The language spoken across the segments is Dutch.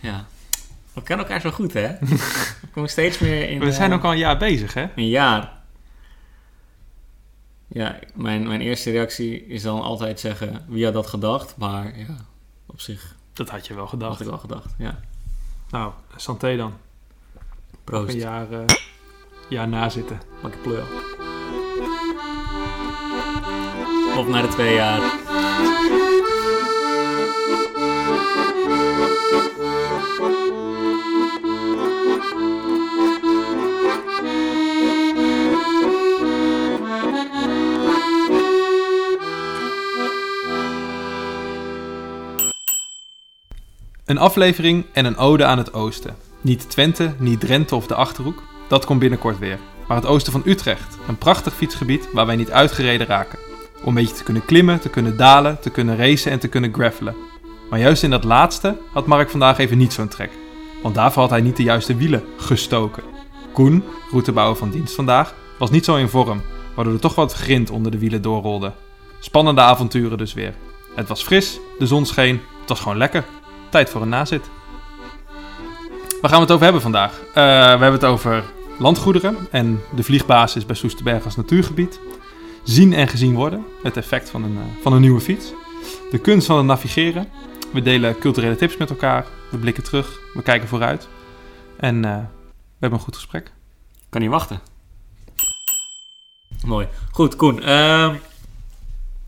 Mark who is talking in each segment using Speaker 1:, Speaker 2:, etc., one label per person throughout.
Speaker 1: Ja. We kennen elkaar zo goed, hè? We komen steeds meer in...
Speaker 2: We zijn
Speaker 1: eh,
Speaker 2: ook al een jaar bezig, hè?
Speaker 1: Een jaar. Ja, mijn, mijn eerste reactie is dan altijd zeggen... Wie had dat gedacht? Maar ja, op zich
Speaker 2: Dat had je wel
Speaker 1: had
Speaker 2: gedacht.
Speaker 1: ik wel gedacht. Ja.
Speaker 2: Nou, santé dan.
Speaker 1: Proost.
Speaker 2: Een jaar, eh, jaar na zitten.
Speaker 1: Pak je pleur. Op naar de twee jaar.
Speaker 2: Een aflevering en een ode aan het oosten. Niet Twente, niet Drenthe of de Achterhoek. Dat komt binnenkort weer. Maar het oosten van Utrecht. Een prachtig fietsgebied waar wij niet uitgereden raken. Om een beetje te kunnen klimmen, te kunnen dalen, te kunnen racen en te kunnen gravelen. Maar juist in dat laatste had Mark vandaag even niet zo'n trek. Want daarvoor had hij niet de juiste wielen gestoken. Koen, routebouwer van dienst vandaag, was niet zo in vorm. Waardoor er toch wat grind onder de wielen doorrolde. Spannende avonturen dus weer. Het was fris, de zon scheen, het was gewoon lekker. Tijd voor een nazit. Waar gaan we het over hebben vandaag? Eh, we hebben het over landgoederen en de vliegbasis bij Soesterberg als natuurgebied. Zien en gezien worden, het effect van een, eh, van een nieuwe fiets. De kunst van het navigeren. We delen culturele tips met elkaar. We blikken terug, we kijken vooruit. En eh, we hebben een goed gesprek.
Speaker 1: Kan niet wachten. Mooi. Goed, Koen. ehm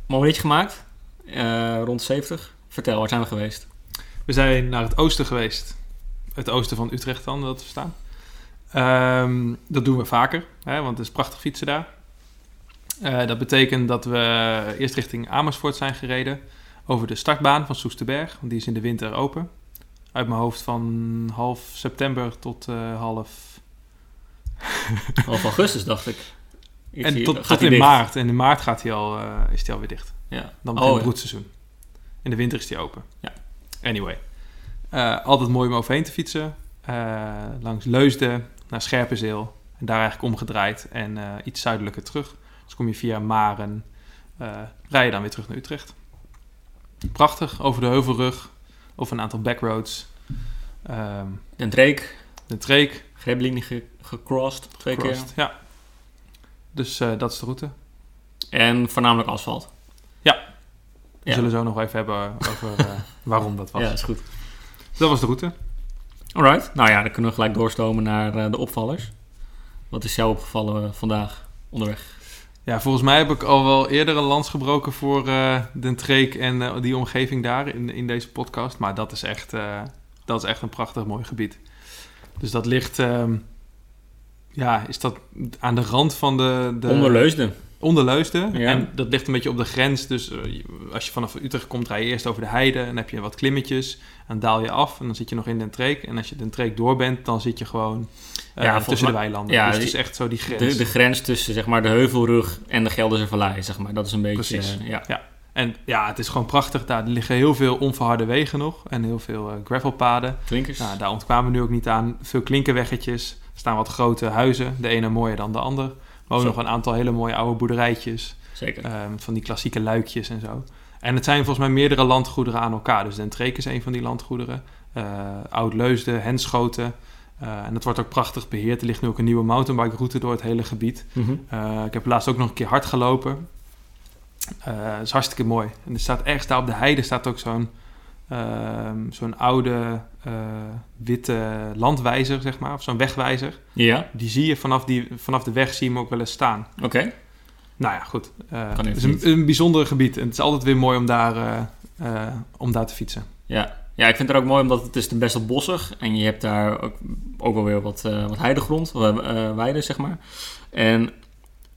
Speaker 1: momentje gemaakt. Eh, rond 70. Vertel, waar zijn we geweest?
Speaker 2: We zijn naar het oosten geweest. Het oosten van Utrecht dan, dat te verstaan. Ehm, dat doen we vaker, hè, want het is prachtig fietsen daar. Eh, dat betekent dat we eerst richting Amersfoort zijn gereden. Over de startbaan van Soesterberg, want die is in de winter open. Uit mijn hoofd van half september tot eh, half...
Speaker 1: Half augustus, dacht ik.
Speaker 2: En tot, in
Speaker 1: dicht?
Speaker 2: maart. En in maart gaat hij al, eh, is hij alweer dicht.
Speaker 1: Ja.
Speaker 2: Dan begint
Speaker 1: Oh,
Speaker 2: het
Speaker 1: ja.
Speaker 2: broedseizoen. In de winter is die open.
Speaker 1: Ja.
Speaker 2: Anyway. Eh, altijd mooi om overheen te fietsen. Eh, langs Leusden naar Scherpenzeel. En daar eigenlijk omgedraaid. En eh, iets zuidelijker terug. Dus kom je via Maren. rij je dan weer terug naar Utrecht. Prachtig. Over de heuvelrug. Over een aantal backroads. Ehm
Speaker 1: Den Dreek.
Speaker 2: de Treek.
Speaker 1: Greblinie ge gecrossed. Twee
Speaker 2: Crossed, Ja. Dus dat is de route.
Speaker 1: keer. En voornamelijk asfalt.
Speaker 2: We
Speaker 1: Ja.
Speaker 2: zullen zo nog even hebben over eh, waarom dat was.
Speaker 1: Ja, is goed.
Speaker 2: Dat was de route.
Speaker 1: Alright. Nou ja, dan kunnen we gelijk doorstomen naar eh, de opvallers. Wat is jou opgevallen eh, vandaag onderweg?
Speaker 2: Ja, volgens mij heb ik al wel eerder een lans gebroken voor eh Den Treek en die omgeving daar in, in deze podcast. Maar dat is echt, dat is echt een prachtig mooi gebied. Dus dat ligt, ehm, ja, is dat aan de rand van de... de
Speaker 1: Onder Leusden.
Speaker 2: Onder Leusden.
Speaker 1: Ja.
Speaker 2: En dat ligt een beetje op de grens. Dus eh, als je vanaf Utrecht komt, rij je eerst over de heide. En dan heb je wat klimmetjes. En dan daal je af. En dan zit je nog in Den Treek. En als je Den Treek door bent, dan zit je gewoon eh,
Speaker 1: Ja,
Speaker 2: tussen de weilanden.
Speaker 1: ja,
Speaker 2: dus het is echt zo die grens.
Speaker 1: De, de grens tussen zeg maar, de Heuvelrug en de Gelderse Vallei, zeg maar. Dat is een beetje...
Speaker 2: Precies.
Speaker 1: eh, ja.
Speaker 2: En ja, het is gewoon prachtig daar. Liggen heel veel onverharde wegen nog. En heel veel gravelpaden.
Speaker 1: Klinkers.
Speaker 2: Nou, daar ontkwamen we nu ook niet aan. Veel klinkerweggetjes. Er staan wat grote huizen. De ene mooier dan de ander.
Speaker 1: Zo.
Speaker 2: nog een aantal hele mooie oude boerderijtjes.
Speaker 1: Zeker.
Speaker 2: eh, met van die klassieke luikjes en zo. En het zijn volgens mij meerdere landgoederen aan elkaar. Dus Den Treek is een van die landgoederen. Eh, Oud-Leusden, Henschoten. Eh, en dat wordt ook prachtig beheerd. Er ligt nu ook een nieuwe mountainbike route door het hele gebied.
Speaker 1: Mhm.
Speaker 2: Eh, ik heb laatst ook nog een keer hard gelopen. Dat is hartstikke mooi. En er staat ergens daar op de heide staat ook zo'n ehm, zo'n oude eh, witte landwijzer, zeg maar. Of zo'n wegwijzer.
Speaker 1: Ja,
Speaker 2: Die zie je vanaf, die, vanaf de weg zie je hem ook wel eens staan.
Speaker 1: oké.
Speaker 2: Nou ja, goed.
Speaker 1: Kan
Speaker 2: het is een, bijzonder gebied. En het is altijd weer mooi om daar, eh, om daar te fietsen.
Speaker 1: Ja. ja, ik vind het ook mooi omdat het is best wel bossig. En je hebt daar ook, ook wel weer wat, wat heidegrond, uh, weiden zeg maar. En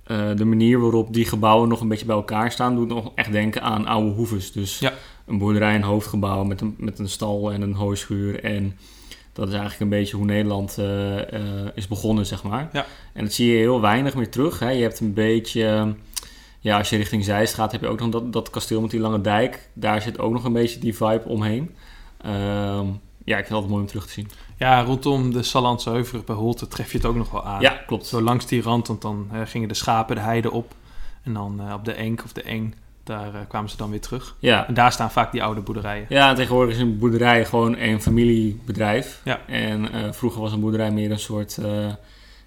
Speaker 1: eh, de manier waarop die gebouwen nog een beetje bij elkaar staan... doet nog echt denken aan oude hoeves. Dus
Speaker 2: Ja.
Speaker 1: een boerderij, een hoofdgebouw met een, met een stal en een hooischuur. En dat is eigenlijk een beetje hoe Nederland eh, eh, is begonnen, zeg maar.
Speaker 2: Ja.
Speaker 1: En dat zie je heel weinig meer terug. Hè. Je hebt een beetje... Ja, als je richting Zeist gaat, heb je ook nog dat, dat kasteel met die lange dijk. Daar zit ook nog een beetje die vibe omheen. Ehm, ja, ik vind het altijd mooi om terug te zien.
Speaker 2: Ja, rondom de Sallandse Heuvelrug bij Holte tref je het ook nog wel aan.
Speaker 1: Ja, klopt.
Speaker 2: Zo langs die rand, want dan eh, gingen de schapen de heide op. En dan eh, op de Enk of de Eng Daar eh, kwamen ze dan weer terug.
Speaker 1: Ja,
Speaker 2: En daar staan vaak die oude boerderijen.
Speaker 1: Ja, tegenwoordig is een boerderij gewoon een familiebedrijf.
Speaker 2: Ja.
Speaker 1: En vroeger was een boerderij meer een soort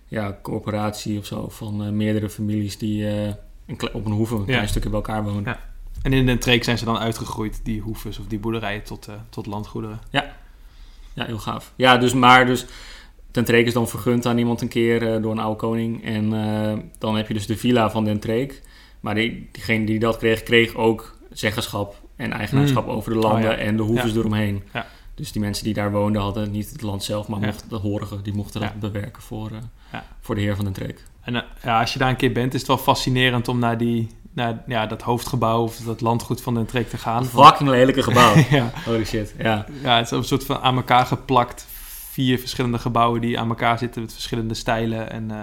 Speaker 1: ja, corporatie of zo van meerdere families die een op een hoeve een
Speaker 2: Ja.
Speaker 1: klein stukje bij elkaar wonen.
Speaker 2: Ja. En in Den Treek zijn ze dan uitgegroeid, die hoeves of die boerderijen, tot, tot landgoederen.
Speaker 1: Ja, heel gaaf. Ja, dus maar dus Den Treek is dan vergund aan iemand een keer eh, door een oude koning. En eh, dan heb je dus de villa van Den Treek. Maar die, diegene die dat kreeg, kreeg ook zeggenschap en eigenaarschap over de landen
Speaker 2: Oh, ja.
Speaker 1: en de hoeves
Speaker 2: Ja.
Speaker 1: eromheen.
Speaker 2: Ja.
Speaker 1: Dus die mensen die daar woonden hadden niet het land zelf, maar
Speaker 2: Ja.
Speaker 1: mochten, de horigen, die mochten dat
Speaker 2: Ja.
Speaker 1: bewerken voor, eh,
Speaker 2: Ja.
Speaker 1: voor de heer van Den Treek.
Speaker 2: En ja, als je daar een keer bent, is het wel fascinerend om naar, die, naar ja, dat hoofdgebouw of dat landgoed van Den Treek te gaan.
Speaker 1: Een fucking lelijke gebouw.
Speaker 2: ja,
Speaker 1: Holy shit, ja.
Speaker 2: ja, het is een soort van aan elkaar geplakt. Vier verschillende gebouwen die aan elkaar zitten met verschillende stijlen. En, eh,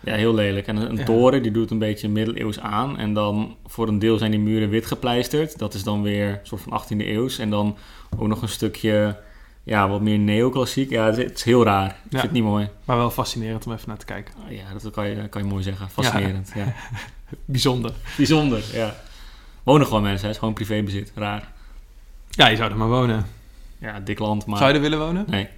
Speaker 1: Ja, heel lelijk. En een,
Speaker 2: Ja.
Speaker 1: toren, die doet een beetje middeleeuws aan. En dan voor een deel zijn die muren wit gepleisterd. Dat is dan weer een soort van 18e eeuws. En dan ook nog een stukje, ja, wat meer neoclassiek. Ja, het is, heel raar. Ik vind het niet mooi.
Speaker 2: maar wel fascinerend om even naar te kijken.
Speaker 1: Ah, Ja, dat kan je, kan je mooi zeggen. Fascinerend, ja.
Speaker 2: Bijzonder.
Speaker 1: Bijzonder, ja. Wonen gewoon mensen, hè. het is gewoon privébezit. Raar.
Speaker 2: Ja, je zou er maar wonen.
Speaker 1: Ja, dik land, maar...
Speaker 2: Zou je er willen wonen?
Speaker 1: Nee.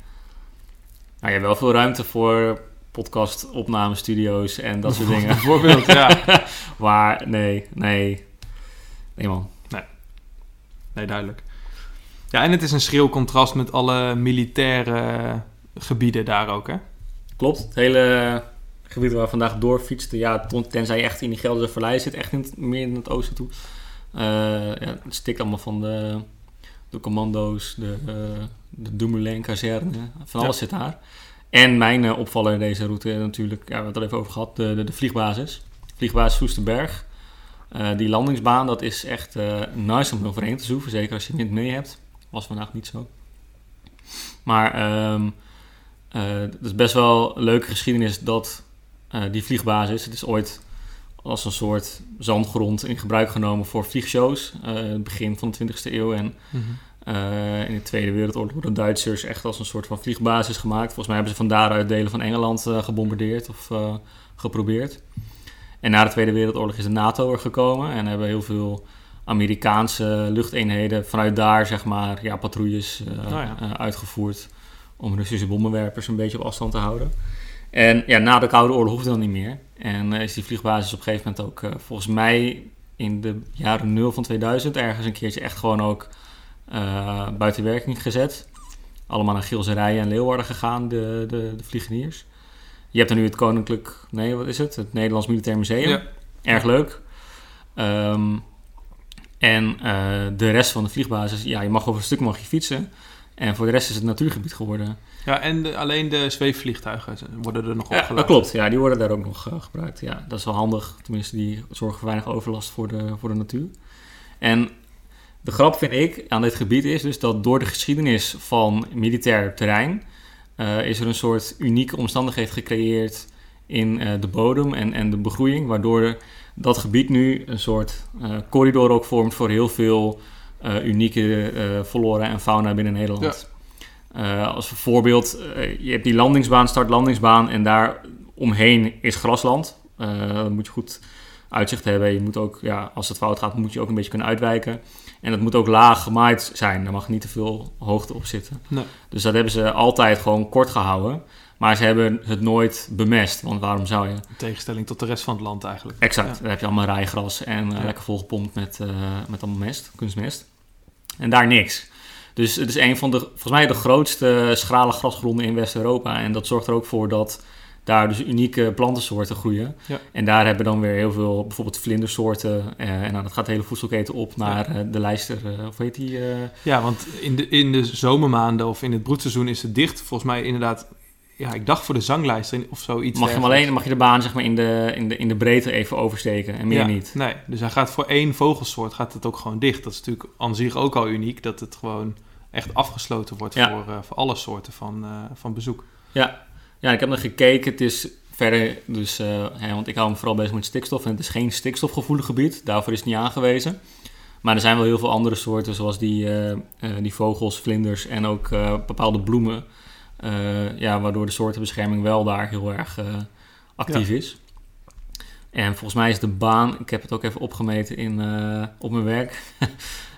Speaker 1: Nou, je hebt wel veel ruimte voor podcast, opnamestudio's en dat soort dingen.
Speaker 2: Bijvoorbeeld, ja.
Speaker 1: Maar nee, nee. Nee man.
Speaker 2: Nee, duidelijk. Ja, en het is een schril contrast met alle militaire gebieden daar ook, hè?
Speaker 1: Klopt. Het hele gebied waar we vandaag doorfietsten, ja, tenzij je echt in die Gelderse Vallei zit, echt in het, meer in het oosten toe. Eh, ja, het stikt allemaal van de, de commando's, de, uh, de Dumoulin-kazerne, van alles zit daar. En mijn eh, opvaller in deze route natuurlijk, ja, we hebben het al even over gehad, de, de, de vliegbasis. Vliegbasis Soesterberg. Die landingsbaan, dat is echt nice om overheen te zoeken, zeker als je wind mee hebt. Was vandaag niet zo. Maar ehm uh, het is best wel een leuke geschiedenis dat uh, die vliegbasis, het is ooit als een soort zandgrond in gebruik genomen voor vliegshows. Uh, het begin van de 20e eeuw en mm-hmm. in de Tweede Wereldoorlog worden Duitsers echt als een soort van vliegbasis gemaakt. Volgens mij hebben ze van daaruit delen van Engeland uh, gebombardeerd of uh, geprobeerd. En na de Tweede Wereldoorlog is de NATO er gekomen en hebben heel veel Amerikaanse luchteenheden vanuit daar zeg maar ja, patrouilles oh ja. uitgevoerd om Russische bommenwerpers een beetje op afstand te houden. En ja, na de Koude Oorlog hoefde dat niet meer. En uh, is die vliegbasis op een gegeven moment ook, uh, volgens mij in de jaren 0 van 2000, ergens een keertje echt gewoon ook uh, buiten werking gezet. Allemaal naar Gilserijen en Leeuwarden gegaan, de, de, de vliegeniers. Je hebt er nu het Koninklijk, nee, wat is het? Het Nederlands Militair Museum. Ja. Erg leuk. Um, en de rest van de vliegbasis, ja, je mag over een stuk mag je fietsen. En voor de rest is het natuurgebied geworden.
Speaker 2: Ja, en de, alleen de zweefvliegtuigen worden er nog
Speaker 1: ja,
Speaker 2: opgelaten.
Speaker 1: Dat klopt, ja, die worden daar ook nog uh, gebruikt. Ja, dat is wel handig. Tenminste, die zorgen voor weinig overlast voor de, voor de natuur. En de grap vind ik aan dit gebied is dus dat door de geschiedenis van militair terrein... Uh, is er een soort unieke omstandigheid gecreëerd in uh, de bodem en, en de begroeiing... waardoor dat gebied nu een soort corridor ook vormt voor heel veel unieke uh, flora en fauna binnen Nederland. Ja. als voorbeeld, je hebt die landingsbaan, start-landingsbaan en daar omheen is grasland. dan moet je goed uitzicht hebben. Je moet ook, ja, als het fout gaat, moet je ook een beetje kunnen uitwijken. En het moet ook laag gemaaid zijn. Daar mag niet te veel hoogte op zitten.
Speaker 2: Nee.
Speaker 1: Dus dat hebben ze altijd gewoon kort gehouden. Maar ze hebben het nooit bemest, want waarom zou je?
Speaker 2: In tegenstelling tot de rest van het land eigenlijk.
Speaker 1: Exact, ja. daar heb je allemaal rijgras en uh, ja. lekker volgepompt met, uh, met allemaal mest, kunstmest. En daar niks. Dus het is een van de, volgens mij de grootste schrale grasgronden in West-Europa. En dat zorgt er ook voor dat daar dus unieke plantensoorten groeien.
Speaker 2: Ja.
Speaker 1: En daar hebben dan weer heel veel, bijvoorbeeld vlindersoorten. Uh, en nou, dat gaat de hele voedselketen op naar ja. de lijster, of weet die?
Speaker 2: Ja, want in de, in de zomermaanden of in het broedseizoen is het dicht. Volgens mij inderdaad ja, ik dacht voor de zanglijst of zoiets.
Speaker 1: Mag je hem alleen, mag je de baan zeg maar in de, in de, in de breedte even oversteken en meer
Speaker 2: ja,
Speaker 1: niet.
Speaker 2: Nee, dus hij gaat voor één vogelsoort gaat het ook gewoon dicht. Dat is natuurlijk aan zich ook al uniek, dat het gewoon echt afgesloten wordt
Speaker 1: ja.
Speaker 2: voor, uh, voor alle soorten van, uh, van bezoek.
Speaker 1: Ja. ja, ik heb nog gekeken. Het is verder, dus, uh, hè, want ik hou me vooral bezig met stikstof en het is geen stikstofgevoelig gebied. Daarvoor is het niet aangewezen. Maar er zijn wel heel veel andere soorten, zoals die, die vogels, vlinders en ook bepaalde bloemen. Uh, ja, waardoor de soortenbescherming wel daar heel erg uh, actief ja. is. En volgens mij is de baan, ik heb het ook even opgemeten in, eh, op mijn werk,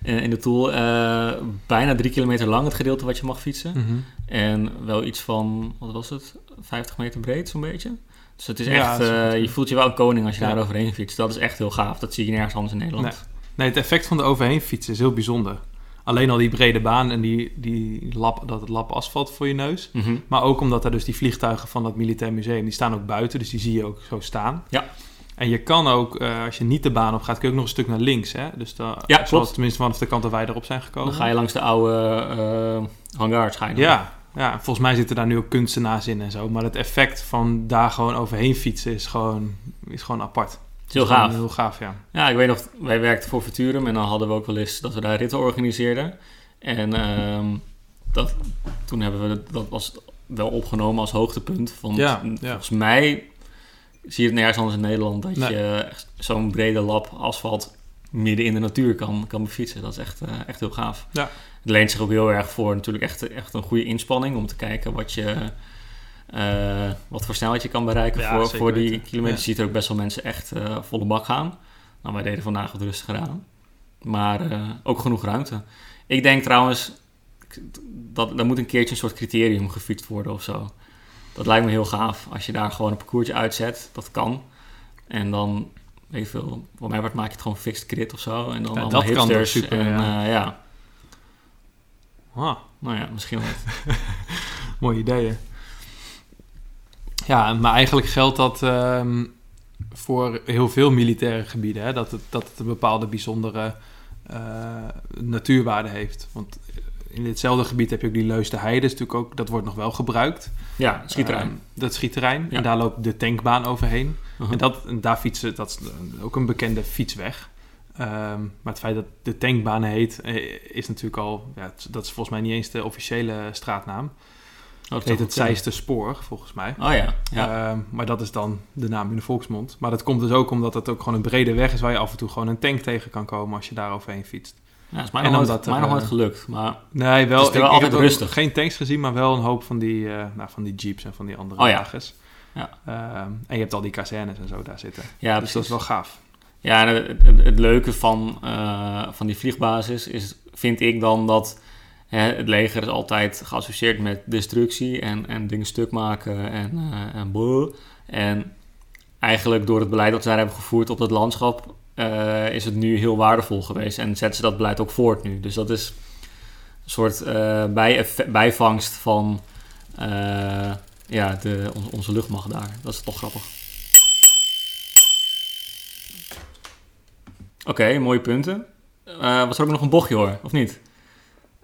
Speaker 1: in in de tool, eh, bijna drie kilometer lang het gedeelte wat je mag fietsen.
Speaker 2: Mhm.
Speaker 1: En wel iets van, wat was het, 50 meter breed zo'n beetje. Dus het is
Speaker 2: Ja,
Speaker 1: echt,
Speaker 2: is
Speaker 1: eh,
Speaker 2: goed.
Speaker 1: je voelt je wel een koning als je
Speaker 2: Ja.
Speaker 1: daar overheen fietst. Dat is echt heel gaaf. Dat zie je nergens anders in Nederland.
Speaker 2: Nee, het effect van de overheen fietsen is heel bijzonder. Alleen al die brede baan en die, die lap, dat het lap asfalt voor je neus.
Speaker 1: Mhm.
Speaker 2: Maar ook omdat er dus die vliegtuigen van dat militair museum, die staan ook buiten, dus die zie je ook zo staan.
Speaker 1: Ja.
Speaker 2: En je kan ook, eh, als je niet de baan op gaat, kun je ook nog een stuk naar links. Hè? Dus dan,
Speaker 1: Ja,
Speaker 2: zoals
Speaker 1: klopt.
Speaker 2: tenminste vanaf de kant waar wij erop zijn gekomen.
Speaker 1: Dan ga je langs de oude eh hangars. Ga je.
Speaker 2: Ja, ja, en volgens mij zitten daar nu ook kunstenaars in en zo. Maar het effect van daar gewoon overheen fietsen is gewoon, is gewoon apart.
Speaker 1: Is heel gaaf.
Speaker 2: Heel gaaf, ja.
Speaker 1: Ja, ik weet nog, wij werkten voor Futurum en dan hadden we ook wel eens dat we daar ritten organiseerden. En ehm, dat, toen hebben we, dat was wel opgenomen als hoogtepunt. Want
Speaker 2: Ja, ja.
Speaker 1: volgens mij zie je het nergens anders in Nederland dat
Speaker 2: Nee.
Speaker 1: je echt zo'n brede lap asfalt midden in de natuur kan, kan befietsen. Dat is echt, eh, echt heel gaaf.
Speaker 2: Ja.
Speaker 1: Het leent zich ook heel erg voor natuurlijk echt, echt een goede inspanning om te kijken wat je... eh, wat voor snelheid je kan bereiken
Speaker 2: Ja,
Speaker 1: voor, voor die kilometer.
Speaker 2: Ja.
Speaker 1: Je ziet er ook best wel mensen echt eh, volle bak gaan. Nou, wij deden vandaag wat rustiger aan. Maar eh, ook genoeg ruimte. Ik denk trouwens, dat er moet een keertje een soort criterium gefietst worden of zo. Dat lijkt me heel gaaf. Als je daar gewoon een parcoursje uitzet, dat kan. En dan, weet veel, voor mij wordt maak je het gewoon fixed crit of zo. En dan
Speaker 2: Ja,
Speaker 1: allemaal hipsters.
Speaker 2: super,
Speaker 1: en,
Speaker 2: ja. Ah,
Speaker 1: nou ja, misschien wel.
Speaker 2: mooie ideeën. Ja, maar eigenlijk geldt dat ehm, voor heel veel militaire gebieden. Hè? Dat, het, dat het een bepaalde bijzondere eh, natuurwaarde heeft. Want in ditzelfde gebied heb je ook die Leusde Heide. Natuurlijk ook, dat wordt nog wel gebruikt.
Speaker 1: Ja, schietterrein.
Speaker 2: Ehm, dat schietterrein.
Speaker 1: Ja.
Speaker 2: En daar loopt de tankbaan overheen.
Speaker 1: Uh-huh.
Speaker 2: En, dat, en daar fietsen, dat is ook een bekende fietsweg. Ehm, maar het feit dat de tankbaan heet, eh, is natuurlijk al... Ja, dat is volgens mij niet eens de officiële straatnaam.
Speaker 1: Oh,
Speaker 2: heet het. Zeiste Spoor, volgens mij.
Speaker 1: Oh ja, ja.
Speaker 2: Ehm, maar dat is dan de naam in de volksmond. Maar dat komt dus ook omdat het ook gewoon een brede weg is... waar je af en toe gewoon een tank tegen kan komen als je daar overheen fietst.
Speaker 1: ja dat is mij nog nooit,
Speaker 2: eh,
Speaker 1: nooit gelukt. Maar
Speaker 2: Nee, wel.
Speaker 1: Het is wel
Speaker 2: ik, ik
Speaker 1: altijd rustig.
Speaker 2: geen tanks gezien, maar wel een hoop van die, eh, nou, van die jeeps en van die andere
Speaker 1: Oh ja.
Speaker 2: wagens.
Speaker 1: Ja.
Speaker 2: Ehm, en je hebt al die kazernes en zo daar zitten.
Speaker 1: ja,
Speaker 2: dus dat is wel gaaf.
Speaker 1: Ja, het, het, het leuke van, eh, van die vliegbasis is, vind ik dan dat het leger is altijd geassocieerd met destructie en, en dingen stuk maken en, eh en boe. En eigenlijk door het beleid dat daar hebben gevoerd op dat landschap, eh, is het nu heel waardevol geweest. En zetten ze dat beleid ook voort nu. Dus dat is een soort eh, bij, bijvangst van ja, de, onze, luchtmacht daar. Dat is toch grappig. Oké, mooie punten. Was er ook nog een bochtje hoor, of niet?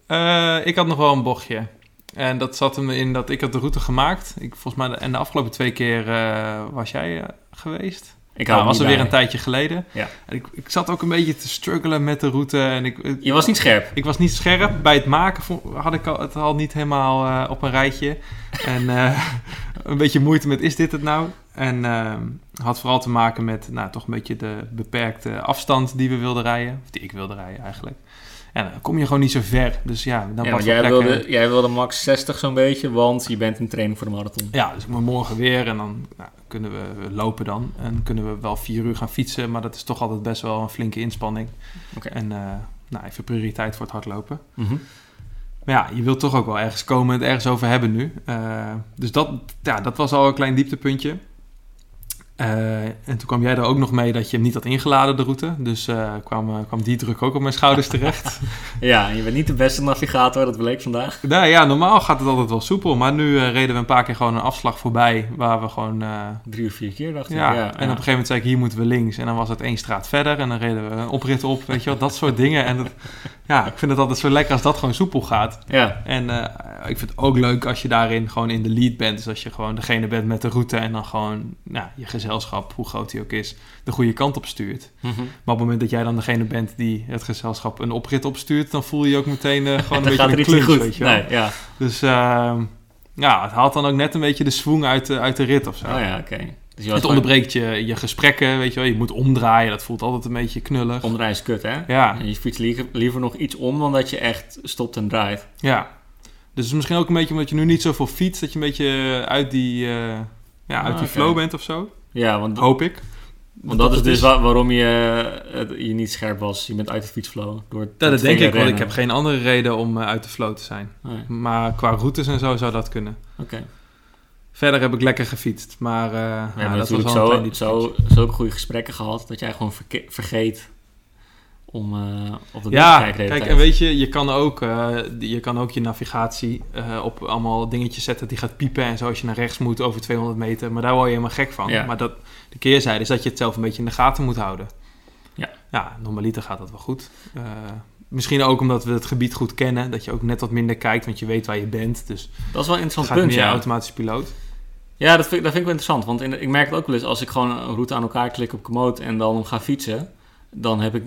Speaker 2: Eh, ik had nog wel een bochtje. En dat zat hem in dat ik had de route gemaakt. Ik, volgens mij, en de afgelopen twee keer eh, was jij eh, geweest.
Speaker 1: Ik
Speaker 2: Nou,
Speaker 1: hou
Speaker 2: was er weer een tijdje geleden.
Speaker 1: Ja.
Speaker 2: En ik, ik zat ook een beetje te struggelen met de route. En ik,
Speaker 1: Je was niet scherp.
Speaker 2: Ik was niet scherp. Bij het maken had ik al, het al niet helemaal op een rijtje. En een beetje moeite met is dit het nou? En had vooral te maken met nou, toch een beetje de beperkte afstand die we wilden rijden. Of die ik wilde rijden eigenlijk. En dan kom je gewoon niet zo ver. Dus ja, dan
Speaker 1: Ja, jij,
Speaker 2: lekker.
Speaker 1: wilde, jij wilde max 60 zo'n beetje, want je bent in training voor de marathon.
Speaker 2: Ja, dus ik moet morgen weer en dan nou, kunnen we lopen dan. En kunnen we wel vier uur gaan fietsen. Maar dat is toch altijd best wel een flinke inspanning.
Speaker 1: Oké.
Speaker 2: En eh, nou, even prioriteit voor het hardlopen.
Speaker 1: Mhm.
Speaker 2: Maar ja, je wilt toch ook wel ergens komen en het ergens over hebben nu. Eh, dus dat, ja, dat was al een klein dieptepuntje. Eh, en toen kwam jij er ook nog mee dat je hem niet had ingeladen, de route. Dus eh, kwam, eh, kwam die druk ook op mijn schouders terecht.
Speaker 1: Ja, en je bent niet de beste navigator, dat bleek vandaag.
Speaker 2: nou ja, normaal gaat het altijd wel soepel. Maar nu reden we een paar keer gewoon een afslag voorbij. Waar we gewoon...
Speaker 1: Drie of vier keer dacht ik.
Speaker 2: ja,
Speaker 1: Ja,
Speaker 2: en op een gegeven moment zei ik, hier moeten we links. En dan was het één straat verder. En dan reden we een oprit op, weet je wel. Dat soort dingen. En dat, ja, ik vind het altijd zo lekker als dat gewoon soepel gaat.
Speaker 1: Ja,
Speaker 2: En ik vind het ook leuk als je daarin gewoon in de lead bent. Dus als je gewoon degene bent met de route en dan gewoon nou, je gezelschap, hoe groot die ook is, de goede kant op stuurt.
Speaker 1: Mhm.
Speaker 2: Maar op het moment dat jij dan degene bent die het gezelschap een oprit opstuurt, dan voel je je ook meteen eh, gewoon een beetje een klus,
Speaker 1: goed.
Speaker 2: weet je wel.
Speaker 1: Nee, ja.
Speaker 2: Dus ehm, ja, het haalt dan ook net een beetje de swoon uit de, uit de rit of zo.
Speaker 1: Oh ja, oké. Dus
Speaker 2: Het onderbreekt je, je gesprekken, weet je wel. Je moet omdraaien, dat voelt altijd een beetje knullig.
Speaker 1: Omdraaien is kut, hè?
Speaker 2: Ja,
Speaker 1: En je fietst liever, liever nog iets om dan dat je echt stopt en draait.
Speaker 2: ja. Dus misschien ook een beetje omdat je nu niet zoveel fietst, dat je een beetje uit die, eh, ja, uit
Speaker 1: Ah,
Speaker 2: die flow bent of zo.
Speaker 1: Ja, want
Speaker 2: Hoop ik.
Speaker 1: Want dat, is dus wa- waarom je, eh, je niet scherp was. Je bent uit de fietsflow. Door
Speaker 2: Ja, dat denk ik, want ik heb geen andere reden om eh, uit de flow te zijn.
Speaker 1: Nee,
Speaker 2: Maar qua routes en zo zou dat kunnen.
Speaker 1: Oké.
Speaker 2: Verder heb ik lekker gefietst, maar, eh
Speaker 1: We
Speaker 2: ja, dat was wel
Speaker 1: zo,
Speaker 2: dieptepuntje.
Speaker 1: zo, zulke goede gesprekken gehad dat jij gewoon verke- vergeet om eh, op de
Speaker 2: Ja,
Speaker 1: te kijken.
Speaker 2: kijk, en weet je, je kan ook, eh, je, kan ook je navigatie eh, op allemaal dingetjes zetten die gaat piepen en zo als je naar rechts moet over 200 meter. Maar daar word je helemaal gek van.
Speaker 1: Ja.
Speaker 2: Maar dat, de keerzijde is dat je het zelf een beetje in de gaten moet houden.
Speaker 1: Ja.
Speaker 2: Ja, normaliter gaat dat wel goed. Misschien ook omdat we het gebied goed kennen, dat je ook net wat minder kijkt, want je weet waar je bent. Dus
Speaker 1: Dat is wel een interessant
Speaker 2: gaat
Speaker 1: punt,
Speaker 2: meer
Speaker 1: ja.
Speaker 2: automatisch piloot.
Speaker 1: Ja, dat vind, dat vind ik wel interessant. Want in, ik merk het ook wel eens als ik gewoon een route aan elkaar klik op Komoot en dan ga fietsen. Dan heb ik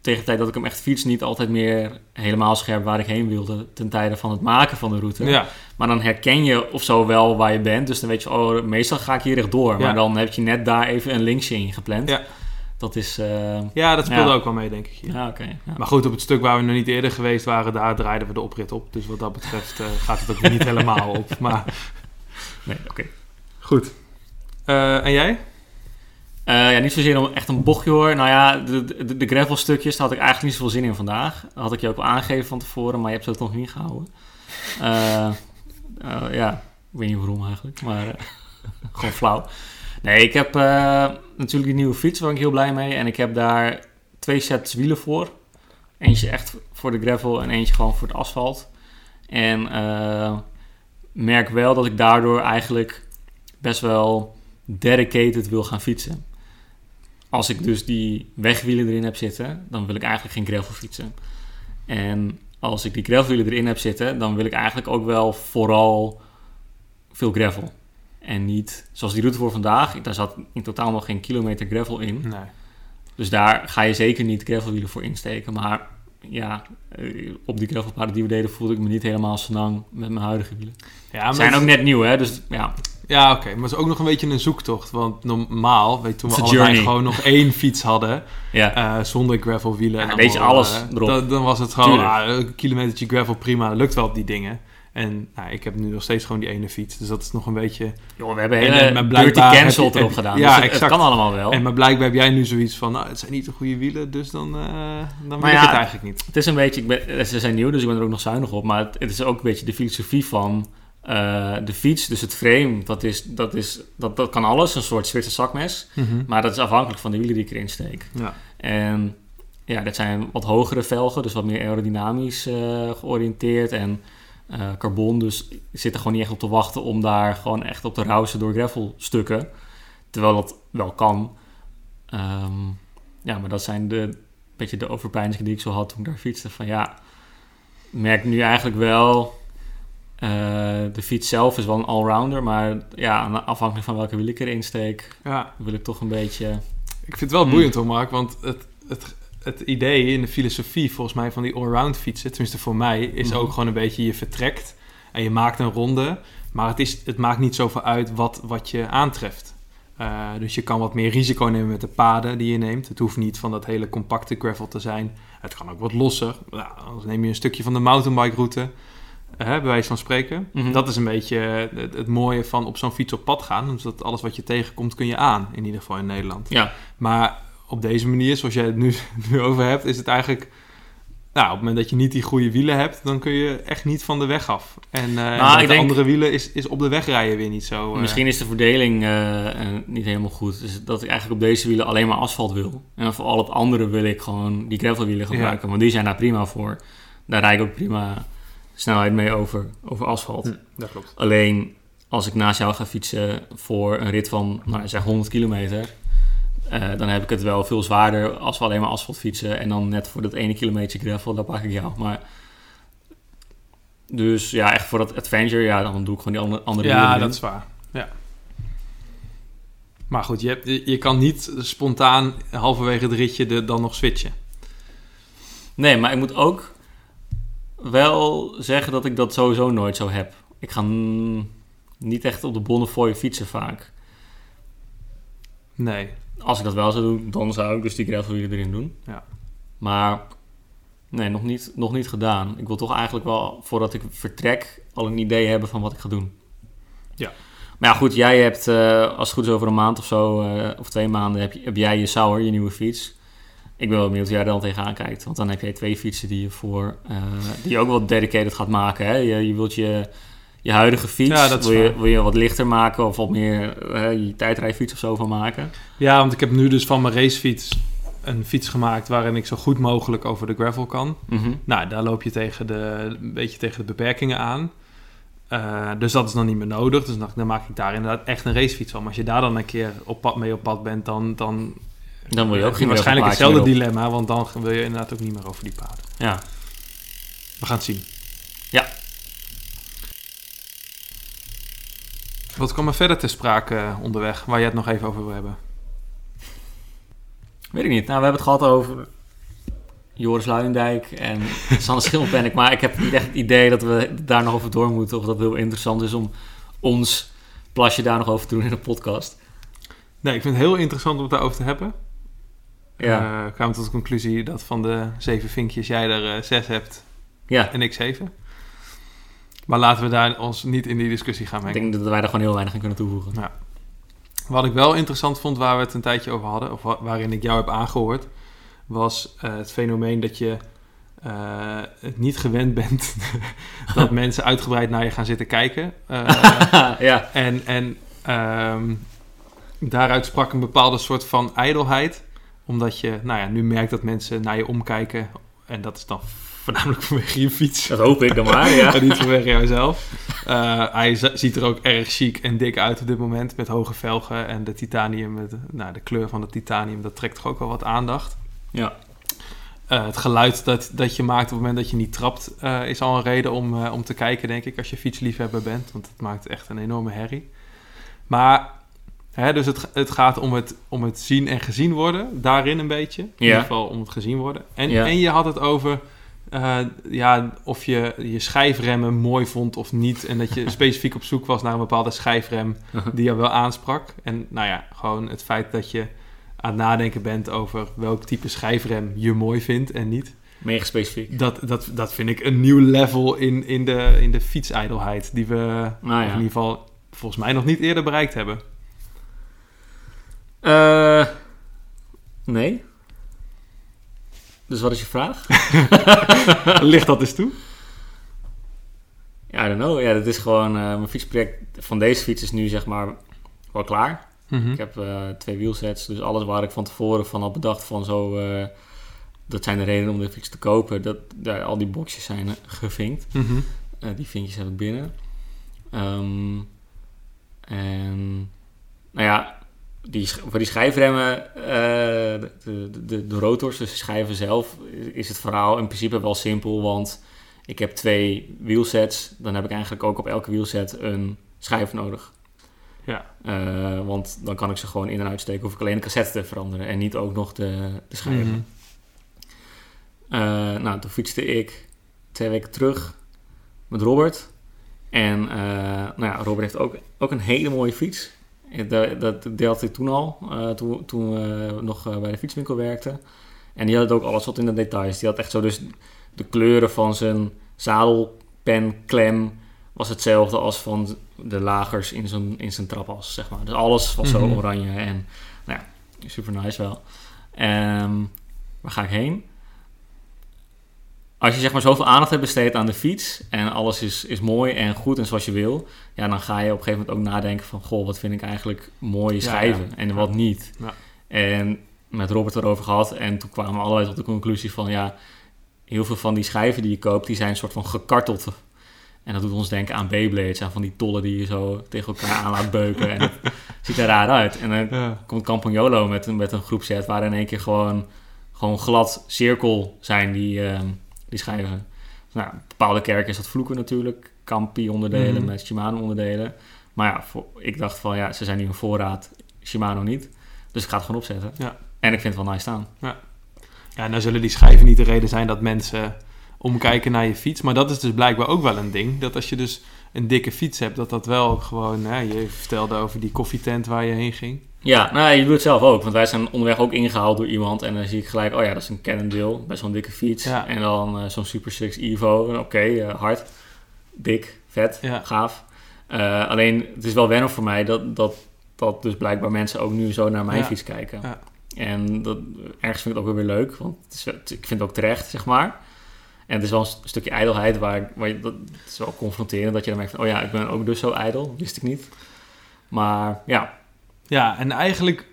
Speaker 1: tegen de tijd dat ik hem echt fiets niet altijd meer helemaal scherp waar ik heen wilde ten tijde van het maken van de route.
Speaker 2: Ja,
Speaker 1: Maar dan herken je of zo wel waar je bent. Dus dan weet je, oh, meestal ga ik hier rechtdoor. Maar
Speaker 2: Ja.
Speaker 1: dan heb je net daar even een linksje in gepland.
Speaker 2: Ja.
Speaker 1: Dat is... eh,
Speaker 2: ja dat speelde
Speaker 1: Ja.
Speaker 2: ook wel mee, denk ik.
Speaker 1: ja, oké. ja.
Speaker 2: Maar goed, op het stuk waar we nog niet eerder geweest waren, daar draaiden we de oprit op. Dus wat dat betreft eh, gaat het ook niet helemaal op. Maar
Speaker 1: Nee, oké.
Speaker 2: goed. Eh, en jij?
Speaker 1: Eh, ja, niet zozeer om echt een bochtje hoor. Nou ja, de, de, de gravelstukjes, daar had ik eigenlijk niet zoveel zin in vandaag. Dat had ik je ook wel aangegeven van tevoren, maar je hebt ze toch niet gehouden. Eh, eh, ja, ik weet niet waarom eigenlijk, maar gewoon flauw. Nee, ik heb natuurlijk die nieuwe fiets, waar ik heel blij mee. En ik heb daar twee sets wielen voor. Eentje echt voor de gravel en eentje gewoon voor het asfalt. En merk wel dat ik daardoor eigenlijk best wel dedicated wil gaan fietsen. Als ik dus die wegwielen erin heb zitten, dan wil ik eigenlijk geen gravel fietsen. En als ik die gravelwielen erin heb zitten, dan wil ik eigenlijk ook wel vooral veel gravel. En niet, zoals die route voor vandaag, daar zat in totaal nog geen kilometer gravel in.
Speaker 2: Nee.
Speaker 1: Dus daar ga je zeker niet gravelwielen voor insteken. Maar ja, eh, op die gravelpaden die we deden voelde ik me niet helemaal senang met mijn huidige wielen.
Speaker 2: Ja, maar
Speaker 1: Zijn ook net nieuw, hè? Dus ja,
Speaker 2: ja oké. Maar het is ook nog een beetje een zoektocht. Want normaal, weet je, toen we allebei
Speaker 1: een journey.
Speaker 2: gewoon nog één fiets hadden,
Speaker 1: ja.
Speaker 2: eh, zonder gravelwielen.
Speaker 1: Ja,
Speaker 2: en
Speaker 1: weet je,
Speaker 2: allemaal,
Speaker 1: alles
Speaker 2: eh,
Speaker 1: erop.
Speaker 2: Dan, dan was het gewoon ah, een kilometertje gravel, prima. Dat lukt wel op die dingen. En nou, ik heb nu nog steeds gewoon die ene fiets. Dus dat is nog een beetje...
Speaker 1: Joh, we hebben
Speaker 2: En,
Speaker 1: hele
Speaker 2: eh,
Speaker 1: dirty
Speaker 2: blijkbaar
Speaker 1: cancel erop
Speaker 2: heb-
Speaker 1: gedaan.
Speaker 2: ja,
Speaker 1: dus het, het
Speaker 2: exact.
Speaker 1: kan allemaal wel.
Speaker 2: En maar blijkbaar heb jij nu zoiets van, nou, het zijn niet de goede wielen, dus dan, eh dan
Speaker 1: Maar
Speaker 2: ik het eigenlijk niet.
Speaker 1: Het is een beetje, ik ben, ze zijn nieuw, dus ik ben er ook nog zuinig op. Maar het, het is ook een beetje de filosofie van eh, de fiets. Dus het frame, dat, is, dat, is, dat, dat kan alles. Een soort Zwitser zakmes. Maar dat is afhankelijk van de wielen die ik erin steek.
Speaker 2: Ja.
Speaker 1: En ja, dit zijn wat hogere velgen, dus wat meer aerodynamisch eh, georiënteerd. En eh, carbon, dus ik zit er gewoon niet echt op te wachten om daar gewoon echt op te rousen door gravelstukken. Terwijl dat wel kan. Ehm, ja, maar dat zijn de beetje de overpeinzingen die ik zo had toen ik daar fietste. Van ja, ik merk nu eigenlijk wel... eh, de fiets zelf is wel een allrounder, maar ja, afhankelijk van welke wiel ik erin steek,
Speaker 2: ja,
Speaker 1: wil ik toch een beetje...
Speaker 2: ik vind het wel
Speaker 1: Hmm.
Speaker 2: boeiend hoor, Mark, want het, het, het idee in de filosofie volgens mij van die allround fietsen, tenminste voor mij, is
Speaker 1: Mhm.
Speaker 2: ook gewoon een beetje je vertrekt en je maakt een ronde, maar het, is, het maakt niet zoveel uit wat, wat je aantreft. Eh, dus je kan wat meer risico nemen met de paden die je neemt. Het hoeft niet van dat hele compacte gravel te zijn. Het kan ook wat losser. Nou, anders neem je een stukje van de mountainbike route, eh, bij wijze van spreken.
Speaker 1: Mhm.
Speaker 2: Dat is een beetje het, het mooie van op zo'n fiets op pad gaan. Dus dat alles wat je tegenkomt kun je aan, in ieder geval in Nederland.
Speaker 1: Ja,
Speaker 2: Maar op deze manier, zoals jij het nu, nu over hebt, is het eigenlijk... Nou, op het moment dat je niet die goede wielen hebt, dan kun je echt niet van de weg af. En,
Speaker 1: ik denk-
Speaker 2: andere wielen is, is op de weg rijden weer niet zo... eh,
Speaker 1: Misschien is de verdeling eh, niet helemaal goed. Dus dat ik eigenlijk op deze wielen alleen maar asfalt wil. En voor al het andere wil ik gewoon die gravelwielen gebruiken. Want die zijn daar prima voor. Daar rijd ik ook prima snelheid mee over, over asfalt.
Speaker 2: hm, dat klopt.
Speaker 1: Alleen als ik naast jou ga fietsen voor een rit van nou, zeg 100 kilometer... eh, dan heb ik het wel veel zwaarder als we alleen maar asfalt fietsen. En dan net voor dat ene kilometer gravel, dan pak ik jou. Maar dus ja, echt voor dat adventure, ja, dan doe ik gewoon die andere, andere
Speaker 2: Ja, dat is waar. Ja. Maar goed, je, hebt, je, kan niet spontaan halverwege het ritje de, dan nog switchen.
Speaker 1: Nee, maar ik moet ook wel zeggen dat ik dat sowieso nooit zo heb. Ik ga niet echt op de Bonnefoy fietsen vaak.
Speaker 2: Nee.
Speaker 1: Als ik dat wel zou doen, dan zou ik dus die gravelwielen erin doen.
Speaker 2: Ja.
Speaker 1: Maar nee, nog niet, nog niet gedaan. Ik wil toch eigenlijk wel, voordat ik vertrek, al een idee hebben van wat ik ga doen.
Speaker 2: Ja.
Speaker 1: Maar ja, goed, jij hebt, eh, als het goed is over een maand of zo, eh, of twee maanden, heb, je, heb jij je Sauer, je nieuwe fiets. Ik ben wel benieuwd hoe jij er dan tegenaan kijkt. Want dan heb jij twee fietsen die je voor, eh, die je ook wel dedicated gaat maken. Hè? Je, je wilt je, je huidige fiets,
Speaker 2: Ja,
Speaker 1: wil, je, wil je wat lichter maken of wat meer eh, je tijdrijfiets of zo van maken.
Speaker 2: Ja, want ik heb nu dus van mijn racefiets een fiets gemaakt waarin ik zo goed mogelijk over de gravel kan.
Speaker 1: Mhm.
Speaker 2: Nou, daar loop je tegen de, een beetje tegen de beperkingen aan. Eh, dus dat is dan niet meer nodig. Dus dan, dan maak ik daar inderdaad echt een racefiets van. Maar als je daar dan een keer op pad, mee op pad bent, dan, dan
Speaker 1: Dan wil je ook
Speaker 2: heb
Speaker 1: geen
Speaker 2: waarschijnlijk hetzelfde dilemma. Want dan wil je inderdaad ook niet meer over die paden.
Speaker 1: Ja.
Speaker 2: We gaan het zien.
Speaker 1: Ja.
Speaker 2: Wat kwam er verder ter sprake eh, onderweg, waar je het nog even over wil hebben?
Speaker 1: Weet ik niet. Nou, we hebben het gehad over Joris Luijendijk en Sanne Schimmelpenninck. Maar ik heb niet echt het idee dat we daar nog over door moeten. Of dat heel interessant is om ons plasje daar nog over te doen in de podcast.
Speaker 2: Nee, ik vind het heel interessant om het daarover te hebben.
Speaker 1: Ja.
Speaker 2: Kwamen tot de conclusie dat van de zeven vinkjes jij er eh, zes hebt
Speaker 1: Ja,
Speaker 2: en ik zeven. Maar laten we daar ons niet in die discussie gaan
Speaker 1: ik
Speaker 2: mengen.
Speaker 1: denk dat wij daar gewoon heel weinig aan kunnen toevoegen.
Speaker 2: Wat ik wel interessant vond, waar we het een tijdje over hadden, of wa- waarin ik jou heb aangehoord, was eh, het fenomeen dat je eh, het niet gewend bent dat mensen uitgebreid naar je gaan zitten kijken. Eh,
Speaker 1: ja.
Speaker 2: en en ehm, daaruit sprak een bepaalde soort van ijdelheid, omdat je nou ja, nu merkt dat mensen naar je omkijken. En dat is dan voornamelijk vanwege je fiets.
Speaker 1: Dat hoop ik dan maar, ja.
Speaker 2: Niet vanwege jouzelf. Eh, hij ziet er ook erg chic en dik uit op dit moment. Met hoge velgen en de titanium. Met, nou, de kleur van het titanium, dat trekt toch ook wel wat aandacht.
Speaker 1: Ja.
Speaker 2: Eh, het geluid dat, dat je maakt op het moment dat je niet trapt... eh, is al een reden om, om te kijken, denk ik, als je fietsliefhebber bent. Want het maakt echt een enorme herrie. Maar... Hè, dus het, het gaat om het, om het zien en gezien worden. Daarin een beetje. In
Speaker 1: Ja.
Speaker 2: ieder geval om het gezien worden. En,
Speaker 1: Ja.
Speaker 2: en je had het over eh, ja, of je je schijfremmen mooi vond of niet. En dat je specifiek op zoek was naar een bepaalde schijfrem die je wel aansprak. En nou ja, gewoon het feit dat je aan het nadenken bent over welk type schijfrem je mooi vindt en niet.
Speaker 1: Mega specifiek.
Speaker 2: Dat, dat, dat vind ik een nieuw level in, in de, in de fietsijdelheid. Die we
Speaker 1: Nou
Speaker 2: in ieder geval volgens mij nog niet eerder bereikt hebben.
Speaker 1: Eh, nee. Dus wat is je vraag?
Speaker 2: Ligt dat eens toe?
Speaker 1: Ja, I don't know. Ja, dat is gewoon... eh, mijn fietsproject van deze fiets is nu zeg maar wel klaar.
Speaker 2: Mhm.
Speaker 1: Ik heb eh, twee wielsets, dus alles waar ik van tevoren van had bedacht van zo... eh, dat zijn de redenen om de fiets te kopen. Dat, al die boxjes zijn gevinkt.
Speaker 2: Mhm.
Speaker 1: Die vinkjes heb ik binnen. Ehm, en nou ja, die, voor die schijfremmen, eh, de, de, de, rotors, dus de schijven zelf, is het verhaal in principe wel simpel. Want ik heb twee wielsets, dan heb ik eigenlijk ook op elke wielset een schijf nodig.
Speaker 2: Ja.
Speaker 1: Eh, want dan kan ik ze gewoon in en uitsteken, hoef ik alleen de cassette te veranderen en niet ook nog de, de schijven.
Speaker 2: Mhm.
Speaker 1: Eh, nou, toen fietste ik twee weken terug met Robert. En nou ja, Robert heeft ook, ook een hele mooie fiets. Dat, dat deelde ik toen al, eh, toen, toen we nog eh, bij de fietswinkel werkten. En die had ook alles wat in de details. Die had echt zo dus de kleuren van zijn zadelpenklem was hetzelfde als van de lagers in zijn, in zijn trapas, zeg maar. Dus alles was zo
Speaker 2: Mhm.
Speaker 1: oranje en nou ja, super nice wel. Ehm, waar ga ik heen? Als je zeg maar zoveel aandacht hebt besteed aan de fiets en alles is, is mooi en goed en zoals je wil, ja, dan ga je op een gegeven moment ook nadenken van, goh, wat vind ik eigenlijk mooie schijven
Speaker 2: ja.
Speaker 1: en wat niet.
Speaker 2: Ja.
Speaker 1: En met Robert erover gehad en toen kwamen we allebei tot de conclusie van, ja, heel veel van die schijven die je koopt, die zijn een soort van gekarteld. En dat doet ons denken aan Beyblades, aan van die tollen die je zo tegen elkaar aan laat beuken. En het ziet er raar uit. En dan komt Campagnolo met, een- met een groepset waar in één keer gewoon, gewoon glad cirkel zijn die, ehm, die schijven. Nou, bepaalde kerken is dat vloeken natuurlijk. Campi onderdelen
Speaker 2: Mhm.
Speaker 1: met Shimano onderdelen. Maar ja, voor- ik dacht van ja, ze zijn nu een voorraad, Shimano niet. Dus ik ga het gewoon opzetten.
Speaker 2: Ja.
Speaker 1: En ik vind het wel nice staan.
Speaker 2: Ja, nou zullen die schijven niet de reden zijn dat mensen omkijken naar je fiets. Maar dat is dus blijkbaar ook wel een ding. Dat als je dus een dikke fiets hebt, dat dat wel gewoon... Hè, je vertelde over die koffietent waar je heen ging.
Speaker 1: Ja, nou, je doet het zelf ook. Want wij zijn onderweg ook ingehaald door iemand. En dan zie ik gelijk, oh ja, dat is een Cannondale. Best wel een dikke fiets.
Speaker 2: Ja.
Speaker 1: En dan eh, zo'n Super 6 Evo. Oké, eh, hard, dik, vet,
Speaker 2: Ja.
Speaker 1: gaaf. Eh, alleen, het is wel wennen voor mij dat, dat, dat dus blijkbaar mensen ook nu zo naar mijn
Speaker 2: Ja.
Speaker 1: fiets kijken.
Speaker 2: Ja.
Speaker 1: En dat, ergens vind ik het ook wel weer leuk, want het is, ik vind het ook terecht, zeg maar. En het is wel een st- stukje ijdelheid waar, waar je, dat het is wel confronterend dat je dan merkt van, oh ja, ik ben ook dus zo ijdel, wist ik niet. Maar ja,
Speaker 2: Ja, en eigenlijk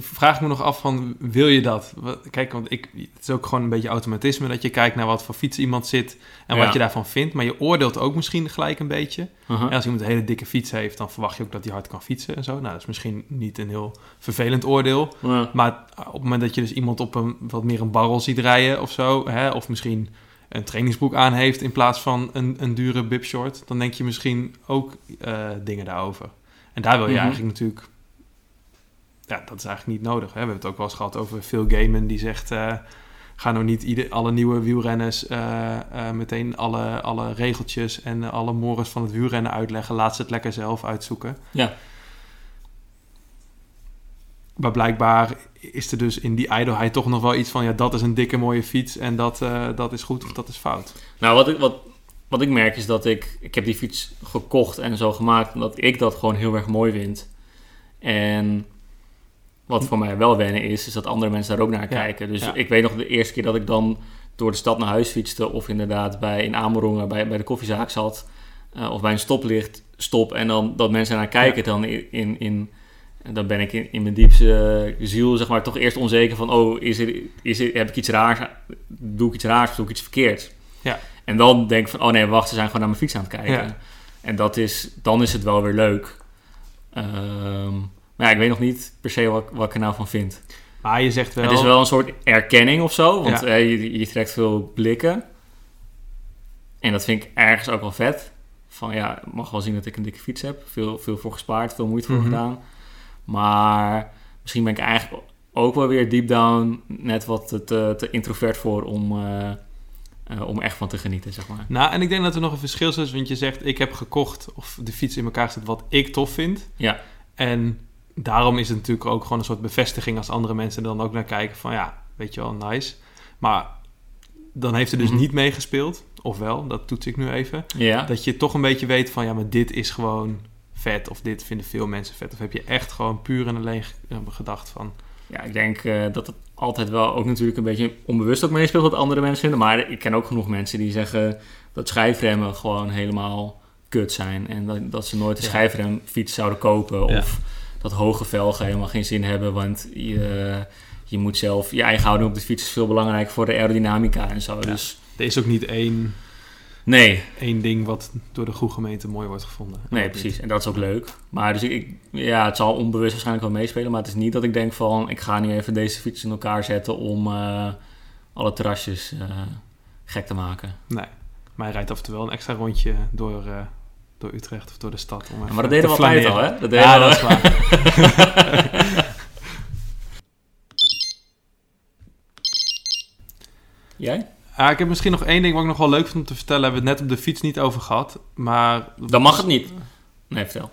Speaker 2: vraag ik me nog af van, wil je dat? Kijk, want ik, het is ook gewoon een beetje automatisme dat je kijkt naar wat voor fiets iemand zit en
Speaker 1: Ja.
Speaker 2: wat je daarvan vindt. Maar je oordeelt ook misschien gelijk een beetje.
Speaker 1: uh-huh.
Speaker 2: En als iemand een hele dikke fiets heeft, dan verwacht je ook dat hij hard kan fietsen en zo. Nou, dat is misschien niet een heel vervelend oordeel. Maar op het moment dat je dus iemand op een wat meer een barrel ziet rijden of zo, hè, of misschien een trainingsbroek aan heeft in plaats van een, een dure bibshort, dan denk je misschien ook eh, dingen daarover. En daar wil je
Speaker 1: Mhm.
Speaker 2: eigenlijk natuurlijk, ja, dat is eigenlijk niet nodig. Hè? We hebben het ook wel eens gehad over Phil Gaiman die zegt, eh, ga nou niet ieder, alle nieuwe wielrenners eh, eh, meteen alle, alle regeltjes en alle mores van het wielrennen uitleggen. Laat ze het lekker zelf uitzoeken.
Speaker 1: Ja.
Speaker 2: Maar blijkbaar is er dus in die ijdelheid toch nog wel iets van... ja, dat is een dikke mooie fiets en dat, dat is goed of dat is fout.
Speaker 1: Nou, wat ik, wat, wat ik merk is dat ik... Ik heb die fiets gekocht en zo gemaakt... omdat ik dat gewoon heel erg mooi vind. En wat voor mij wel wennen is... is dat andere mensen daar ook naar
Speaker 2: Ja,
Speaker 1: kijken. Dus
Speaker 2: ja.
Speaker 1: ik weet nog de eerste keer dat ik dan... door de stad naar huis fietste... of inderdaad bij, in Amerongen bij, bij de koffiezaak zat... eh, of bij een stoplicht stop... en dan dat mensen naar kijken... dan in... in, dan ben ik in, in mijn diepste ziel zeg maar, toch eerst onzeker van... oh, is er, is er, heb ik iets raars... doe ik iets raars of doe ik iets verkeerds?
Speaker 2: Ja.
Speaker 1: En dan denk ik van, oh nee, wacht, ze zijn gewoon naar mijn fiets aan het kijken.
Speaker 2: Ja.
Speaker 1: En dat is, dan is het wel weer leuk. Ehm, maar ja, ik weet nog niet per se wat, wat ik er nou van vind.
Speaker 2: Maar je zegt wel...
Speaker 1: Het is wel een soort erkenning of zo, want
Speaker 2: Ja.
Speaker 1: eh, je, je trekt veel blikken. En dat vind ik ergens ook wel vet. Van ja, ik mag wel zien dat ik een dikke fiets heb. Veel, veel voor gespaard, veel moeite voor
Speaker 2: Mhm.
Speaker 1: gedaan. Maar misschien ben ik eigenlijk ook wel weer deep down net wat te, te, te introvert voor om, eh, eh, om echt van te genieten, zeg maar.
Speaker 2: Nou, en ik denk dat er nog een verschil is, want je zegt... ik heb gekocht of de fiets in elkaar zit wat ik tof vind.
Speaker 1: Ja.
Speaker 2: En daarom is het natuurlijk ook gewoon een soort bevestiging... als andere mensen er dan ook naar kijken van... ja, weet je wel, nice. Maar dan heeft er dus
Speaker 1: Mhm.
Speaker 2: niet meegespeeld. Ofwel, dat toets ik nu even.
Speaker 1: Ja.
Speaker 2: Dat je toch een beetje weet van... ja, maar dit is gewoon vet. Of dit vinden veel mensen vet. Of heb je echt gewoon puur en alleen eh, gedacht van...
Speaker 1: Ja, ik denk eh, dat het altijd wel ook natuurlijk een beetje onbewust ook meespeelt wat andere mensen vinden. Maar ik ken ook genoeg mensen die zeggen dat schijfremmen gewoon helemaal kut zijn. En dat, dat ze nooit een
Speaker 2: Ja.
Speaker 1: schijfremfiets zouden kopen.
Speaker 2: Ja.
Speaker 1: Of dat hoge velgen helemaal geen zin hebben. Want je, je moet zelf, je eigen houding op de fiets is veel belangrijker voor de aerodynamica en zo.
Speaker 2: Ja.
Speaker 1: Dus
Speaker 2: er is ook niet één,
Speaker 1: nee,
Speaker 2: één ding wat door de goede gemeente mooi wordt gevonden.
Speaker 1: nee, precies. En dat is ook leuk. Maar dus ik, ik- ja, het zal onbewust waarschijnlijk wel meespelen. Maar het is niet dat ik denk van, ik ga nu even deze fiets in elkaar zetten om eh, alle terrasjes eh, gek te maken.
Speaker 2: Nee, maar hij rijdt af en toe wel een extra rondje door, eh, door Utrecht of door de stad. Om
Speaker 1: Ja, maar dat deden we altijd al, hè? Dat deden
Speaker 2: Ja,
Speaker 1: we
Speaker 2: dat is waar.
Speaker 1: Jij?
Speaker 2: Ah, ik heb misschien nog één ding wat ik nog wel leuk vind om te vertellen. Hebben we het net op de fiets niet over gehad. Maar
Speaker 1: Dan mag het niet. Nee, vertel.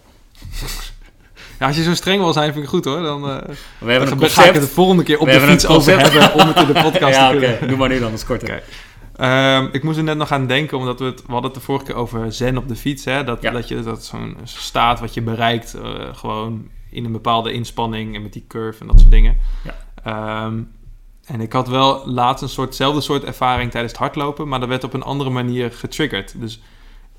Speaker 2: ja, als je zo streng wil zijn, vind ik goed hoor. Dan, eh,
Speaker 1: We hebben
Speaker 2: dan
Speaker 1: een
Speaker 2: ga ik het de volgende keer op
Speaker 1: We
Speaker 2: de fiets over hebben om het in de podcast
Speaker 1: ja,
Speaker 2: te
Speaker 1: oké.
Speaker 2: kunnen.
Speaker 1: Doe maar nu dan, is korter.
Speaker 2: Oké. Ehm, ik moest er net nog aan denken, omdat we het, we hadden het de vorige keer over zen op de fiets. Hè? Dat,
Speaker 1: Ja.
Speaker 2: dat je dat zo'n staat wat je bereikt, eh, gewoon in een bepaalde inspanning en met die curve en dat soort dingen.
Speaker 1: Ja.
Speaker 2: Ehm, en ik had wel laatst een soortzelfde soort ervaring tijdens het hardlopen, maar dat werd op een andere manier getriggerd. Dus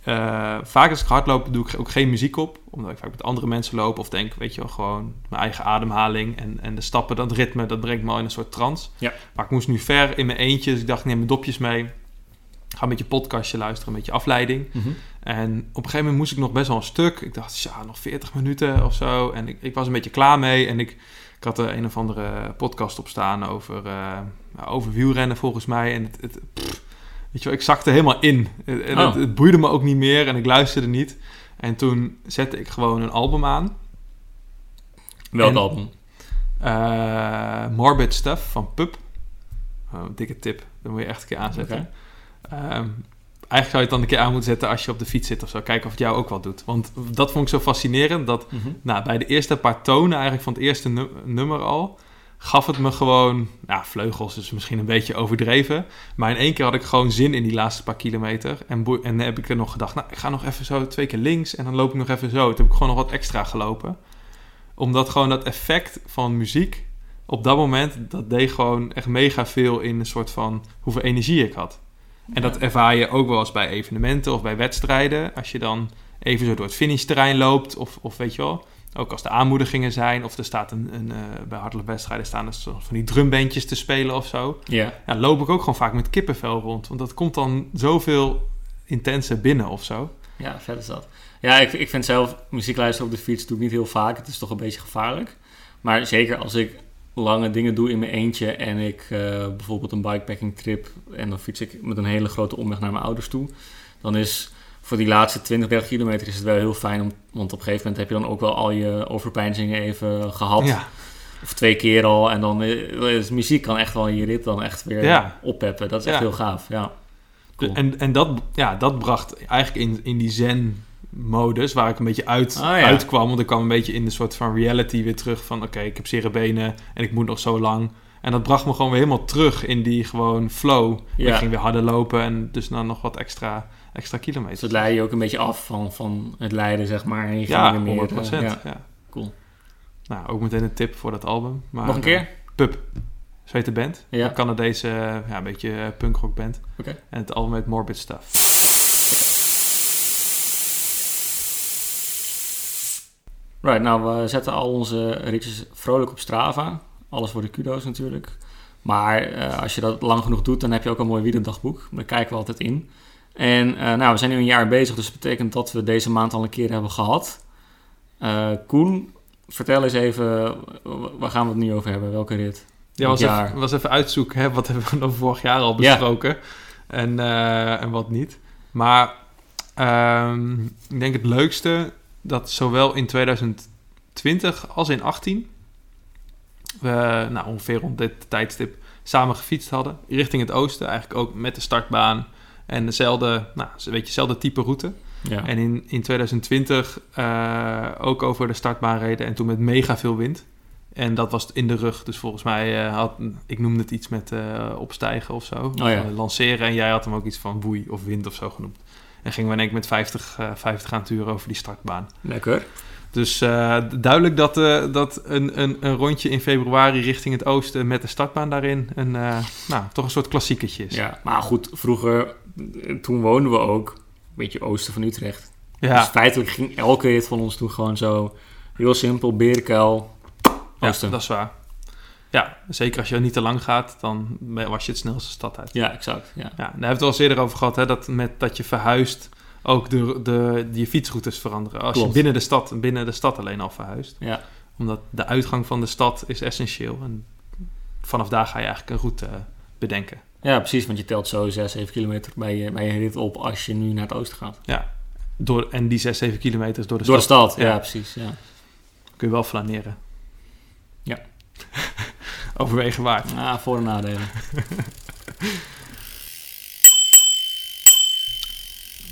Speaker 2: eh, vaak als ik hardloop doe ik ook geen muziek op, omdat ik vaak met andere mensen loop of denk, weet je wel, gewoon mijn eigen ademhaling en, en de stappen, dat ritme, dat brengt me al in een soort trance.
Speaker 1: Ja.
Speaker 2: Maar ik moest nu ver in mijn eentje, dus ik dacht, ik neem mijn dopjes mee. Ga een beetje podcastje luisteren, een beetje afleiding.
Speaker 1: Mhm.
Speaker 2: En op een gegeven moment moest ik nog best wel een stuk. Ik dacht, ja, nog 40 minuten of zo. En ik, ik was een beetje klaar mee. En ik had er een of andere podcast op staan over, eh, nou, over wielrennen volgens mij. En het, het, pff, weet je wel, ik zakte helemaal in. En het,
Speaker 1: Oh.
Speaker 2: het boeide me ook niet meer en ik luisterde niet. En toen zette ik gewoon een album aan.
Speaker 1: Welk
Speaker 2: En-
Speaker 1: album?
Speaker 2: Eh, Morbid Stuff van Pup. Oh, dikke tip. Dat moet je echt een keer aanzetten. Eigenlijk zou je het dan een keer aan moeten zetten als je op de fiets zit of zo. Kijken of het jou ook wat doet. Want dat vond ik zo fascinerend. Dat
Speaker 1: Mhm.
Speaker 2: nou, bij de eerste paar tonen eigenlijk van het eerste nu- nummer al... gaf het me gewoon, vleugels is misschien een beetje overdreven. Maar in één keer had ik gewoon zin in die laatste paar kilometer. En, en heb ik er nog gedacht, nou, ik ga nog even zo twee keer links en dan loop ik nog even zo. Toen heb ik gewoon nog wat extra gelopen. Omdat gewoon dat effect van muziek op dat moment, dat deed gewoon echt mega veel in een soort van hoeveel energie ik had. En dat ervaar je ook wel eens bij evenementen of bij wedstrijden. Als je dan even zo door het finishterrein loopt of, of weet je wel... Ook als er aanmoedigingen zijn, of er staat een, een eh, bij hardloop wedstrijden staan er zo van die drumbandjes te spelen of zo.
Speaker 1: Ja,
Speaker 2: Ja, loop ik ook gewoon vaak met kippenvel rond. Want dat komt dan zoveel intenser binnen of zo.
Speaker 1: ja, vet is dat. Ja, ik, ik vind zelf muziek luisteren op de fiets doe ik niet heel vaak. Het is toch een beetje gevaarlijk. Maar zeker als ik lange dingen doe in mijn eentje en ik eh, bijvoorbeeld een bikepacking trip en dan fiets ik met een hele grote omweg naar mijn ouders toe, dan is voor die laatste 20, 30 kilometer is het wel heel fijn, om, want op een gegeven moment heb je dan ook wel al je overpeinzingen even gehad.
Speaker 2: Ja,
Speaker 1: Of twee keer al. En dan eh, is muziek kan echt wel je rit dan echt weer
Speaker 2: Ja.
Speaker 1: oppeppen. Dat is echt
Speaker 2: Ja.
Speaker 1: heel gaaf. Ja. Cool.
Speaker 2: en, en dat, ja, dat bracht eigenlijk in, in die zen-modus, waar ik een beetje uit,
Speaker 1: Ah, ja.
Speaker 2: uitkwam. Want ik kwam een beetje in de soort van reality weer terug van... Oké, ik heb zere benen en ik moet nog zo lang. En dat bracht me gewoon weer helemaal terug in die gewoon flow.
Speaker 1: Ja.
Speaker 2: Ik ging weer harder lopen en dus dan nog wat extra, extra
Speaker 1: Dus
Speaker 2: kilometers.
Speaker 1: het leid je ook een beetje af van, van het lijden, zeg maar. En je
Speaker 2: ja,
Speaker 1: ging weer
Speaker 2: 100
Speaker 1: meer, eh, ja,
Speaker 2: ja.
Speaker 1: cool.
Speaker 2: Nou, ook meteen een tip voor dat album. Maar,
Speaker 1: Nog een
Speaker 2: eh,
Speaker 1: keer?
Speaker 2: Pub. Zweet de band.
Speaker 1: Ja.
Speaker 2: Een Canadese, eh, ja, een beetje eh, punkrock band.
Speaker 1: Oké.
Speaker 2: En het album heet Morbid Stuff.
Speaker 1: Right, nou, we zetten al onze ritjes vrolijk op Strava. Alles voor de kudo's natuurlijk. Maar eh, als je dat lang genoeg doet, dan heb je ook een mooi wielendagboek. Daar kijken we altijd in. En eh, nou, we zijn nu een jaar bezig, dus dat betekent dat we deze maand al een keer hebben gehad. Eh, Koen, vertel eens even, waar gaan we het nu over hebben? Welke rit?
Speaker 2: Ja, was even, was even uitzoeken, hè, wat hebben we dan vorig jaar al besproken en, en wat niet. Maar ehm, ik denk het leukste dat zowel in 2020 als in 18 we nou, ongeveer rond dit tijdstip samen gefietst hadden. Richting het oosten, eigenlijk ook met de startbaan en dezelfde, nou, een beetje dezelfde type route.
Speaker 1: Ja,
Speaker 2: En in, in 2020 eh, ook over de startbaan reden en toen met mega veel wind. En dat was in de rug. Dus volgens mij eh, had, ik noemde het iets met eh, opstijgen of zo. Of,
Speaker 1: ja.
Speaker 2: lanceren. En jij had hem ook iets van woei of wind of zo genoemd. En gingen we in één keer met 50, eh 50 aan het uur over die startbaan.
Speaker 1: lekker.
Speaker 2: Dus eh, duidelijk dat, eh, dat een, een, een rondje in februari richting het oosten met de startbaan daarin... Een, eh, nou, toch een soort klassieketje is.
Speaker 1: Ja, maar goed, vroeger, eh, toen woonden we ook een beetje oosten van Utrecht.
Speaker 2: ja.
Speaker 1: Dus feitelijk ging elke rit van ons toen gewoon zo heel simpel, Berenkuil,
Speaker 2: Ja,
Speaker 1: oosten.
Speaker 2: dat is waar. Ja, zeker als je niet te lang gaat, dan was je het snelste stad uit.
Speaker 1: Ja, exact. Ja.
Speaker 2: Ja, daar hebben we het al eens eerder over gehad, hè, dat met dat je verhuist ook de, de, je fietsroutes veranderen. Als
Speaker 1: Klopt.
Speaker 2: je binnen de, stad, binnen de stad alleen al verhuist.
Speaker 1: Ja.
Speaker 2: Omdat de uitgang van de stad is essentieel. En vanaf daar ga je eigenlijk een route bedenken.
Speaker 1: ja, precies, want je telt zo 6, 7 kilometer bij je, bij je rit op als je nu naar het oosten gaat.
Speaker 2: Door, en die 6, 7 kilometers door de
Speaker 1: Door de
Speaker 2: stad
Speaker 1: stad, ja,
Speaker 2: ja.
Speaker 1: precies. Ja.
Speaker 2: kun je wel flaneren.
Speaker 1: Ja.
Speaker 2: Overwegen waard.
Speaker 1: Ah, voor- en nadelen.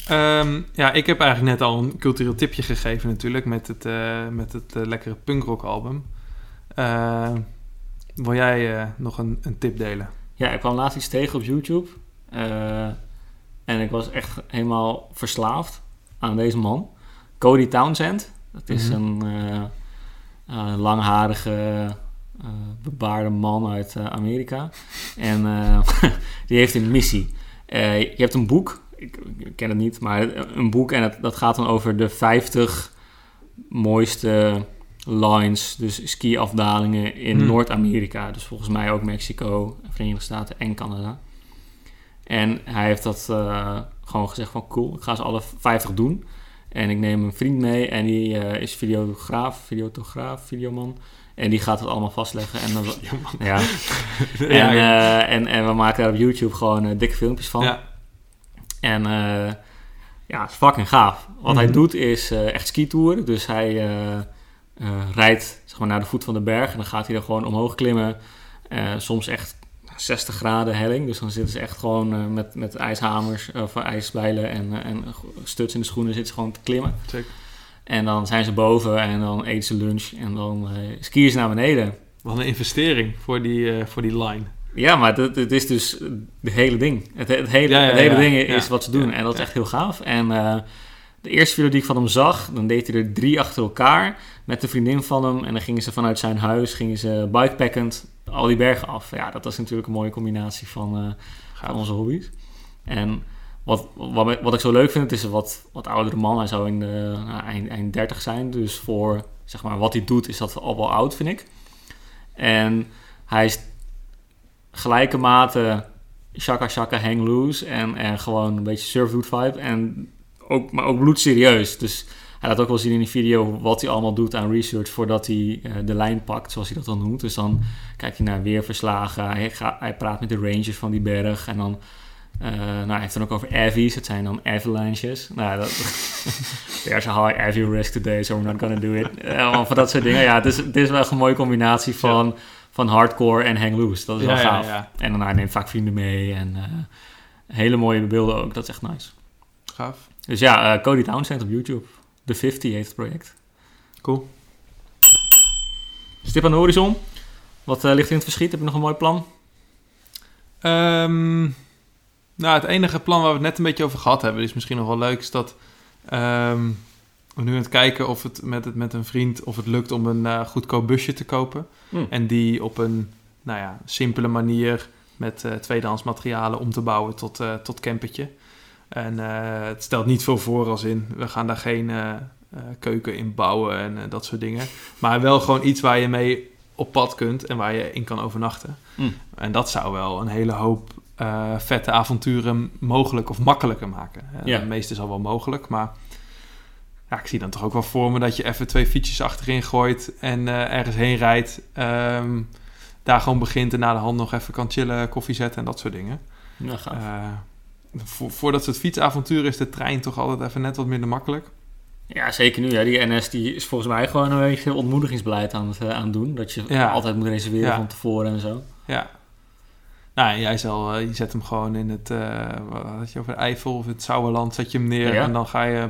Speaker 2: Ehm, ja, ik heb eigenlijk net al een cultureel tipje gegeven natuurlijk met het, eh, met het eh, lekkere punkrock album. Ehm, wil jij eh, nog een, een tip delen?
Speaker 1: Ja, ik kwam laatst iets tegen op YouTube. en ik was echt helemaal verslaafd aan deze man. Cody Townsend. Dat is
Speaker 2: Mhm.
Speaker 1: een langharige, bebaarde man uit eh, Amerika. En eh, die heeft een missie. Eh, je hebt een boek, ik, ik ken het niet, maar een boek en het, dat gaat dan over de 50 mooiste lines, dus ski-afdalingen in
Speaker 2: Hmm.
Speaker 1: Noord-Amerika. Dus volgens mij ook Mexico, Verenigde Staten en Canada. En hij heeft dat gewoon gezegd van cool, ik ga ze alle 50 doen. En ik neem een vriend mee en die is videograaf, videotograaf, videoman. En die gaat het allemaal vastleggen. En dan, ja. Eh, en, en we maken daar op YouTube gewoon eh, dikke filmpjes van.
Speaker 2: ja.
Speaker 1: En eh, ja, het is fucking gaaf. Wat hij
Speaker 2: Mhm.
Speaker 1: doet is echt skitouren. Dus hij rijdt zeg maar, naar de voet van de berg en dan gaat hij er gewoon omhoog klimmen. Soms echt 60 graden helling. Dus dan zitten ze echt gewoon met, met ijshamers of ijsbijlen en, en stuts in de schoenen zitten ze gewoon te klimmen.
Speaker 2: Check.
Speaker 1: En dan zijn ze boven en dan eten ze lunch en dan eh skiën ze naar beneden.
Speaker 2: Wat een investering voor die, eh, voor die line.
Speaker 1: Ja, maar het, het is dus het hele ding. Het, het hele,
Speaker 2: Ja, ja,
Speaker 1: het hele
Speaker 2: ja.
Speaker 1: ding is wat ze doen. En dat is echt heel gaaf. En eh, de eerste video die ik van hem zag, dan deed hij er drie achter elkaar met een vriendin van hem. En dan gingen ze vanuit zijn huis, gingen ze bikepackend al die bergen af. Ja, dat is natuurlijk een mooie combinatie van, van onze hobby's. En wat, wat, wat ik zo leuk vind, is een wat, wat oudere man. Hij zou in de nou, eind, eind 30 zijn. Dus voor zeg maar, wat hij doet, is dat al wel oud, vind ik. En hij is gelijke mate shaka shaka hang loose en, en gewoon een beetje surfdude vibe. En ook, maar ook bloedserieus. Dus hij laat ook wel zien in die video wat hij allemaal doet aan research voordat hij eh, de lijn pakt, zoals hij dat dan noemt. Dus dan kijkt hij naar weerverslagen, hij praat met de rangers van die berg en dan... eh, nou, hij heeft het dan ook over avies. Het zijn dan avalanches. Nou, dat, there's a high avy risk today, so we're not gonna do it. Allemaal van dat soort dingen. Ja, het is, het is wel een mooie combinatie van, van hardcore en hang loose. Dat is wel
Speaker 2: Ja,
Speaker 1: gaaf.
Speaker 2: ja.
Speaker 1: En dan hij neemt vaak vrienden mee en eh, hele mooie beelden ook. Dat is echt nice.
Speaker 2: Gaaf.
Speaker 1: Dus ja, Cody Townsend op YouTube. The 50 heet het project.
Speaker 2: Cool.
Speaker 1: Stip aan de horizon. Wat ligt in het verschiet? Heb je nog een mooi plan?
Speaker 2: Ehm, nou, het enige plan waar we het net een beetje over gehad hebben, is misschien nog wel leuk, is dat ehm, we nu aan het kijken of het met, het met een vriend of het lukt om een eh, goedkoop busje te kopen.
Speaker 1: Hm.
Speaker 2: En die op een nou ja, simpele manier met eh, tweedehands materialen om te bouwen tot, eh tot campertje. En het stelt niet veel voor als in, we gaan daar geen keuken in bouwen en dat soort dingen. Maar wel gewoon iets waar je mee op pad kunt en waar je in kan overnachten.
Speaker 1: Hm.
Speaker 2: En dat zou wel een hele hoop eh, vette avonturen mogelijk of makkelijker maken.
Speaker 1: Ja.
Speaker 2: Het meeste is al wel mogelijk, maar ja, ik zie dan toch ook wel voor me dat je even twee fietsjes achterin gooit en eh, ergens heen rijdt. ehm, daar gewoon begint en na de hand nog even kan chillen, koffie zetten en dat soort dingen.
Speaker 1: Ja, gaaf.
Speaker 2: Eh, voor, voor dat soort fietsavonturen is de trein toch altijd even net wat minder makkelijk.
Speaker 1: Ja, zeker nu. Ja. Die NS die is volgens mij gewoon een beetje ontmoedigingsbeleid aan het aan het doen. Dat je
Speaker 2: Ja.
Speaker 1: altijd moet reserveren
Speaker 2: Ja.
Speaker 1: van tevoren en zo.
Speaker 2: Ja. Nou, jij zal, eh, je zet hem gewoon in het, eh, wat had je over Eifel of het Sauerland, zet je hem neer
Speaker 1: Ja.
Speaker 2: en dan ga je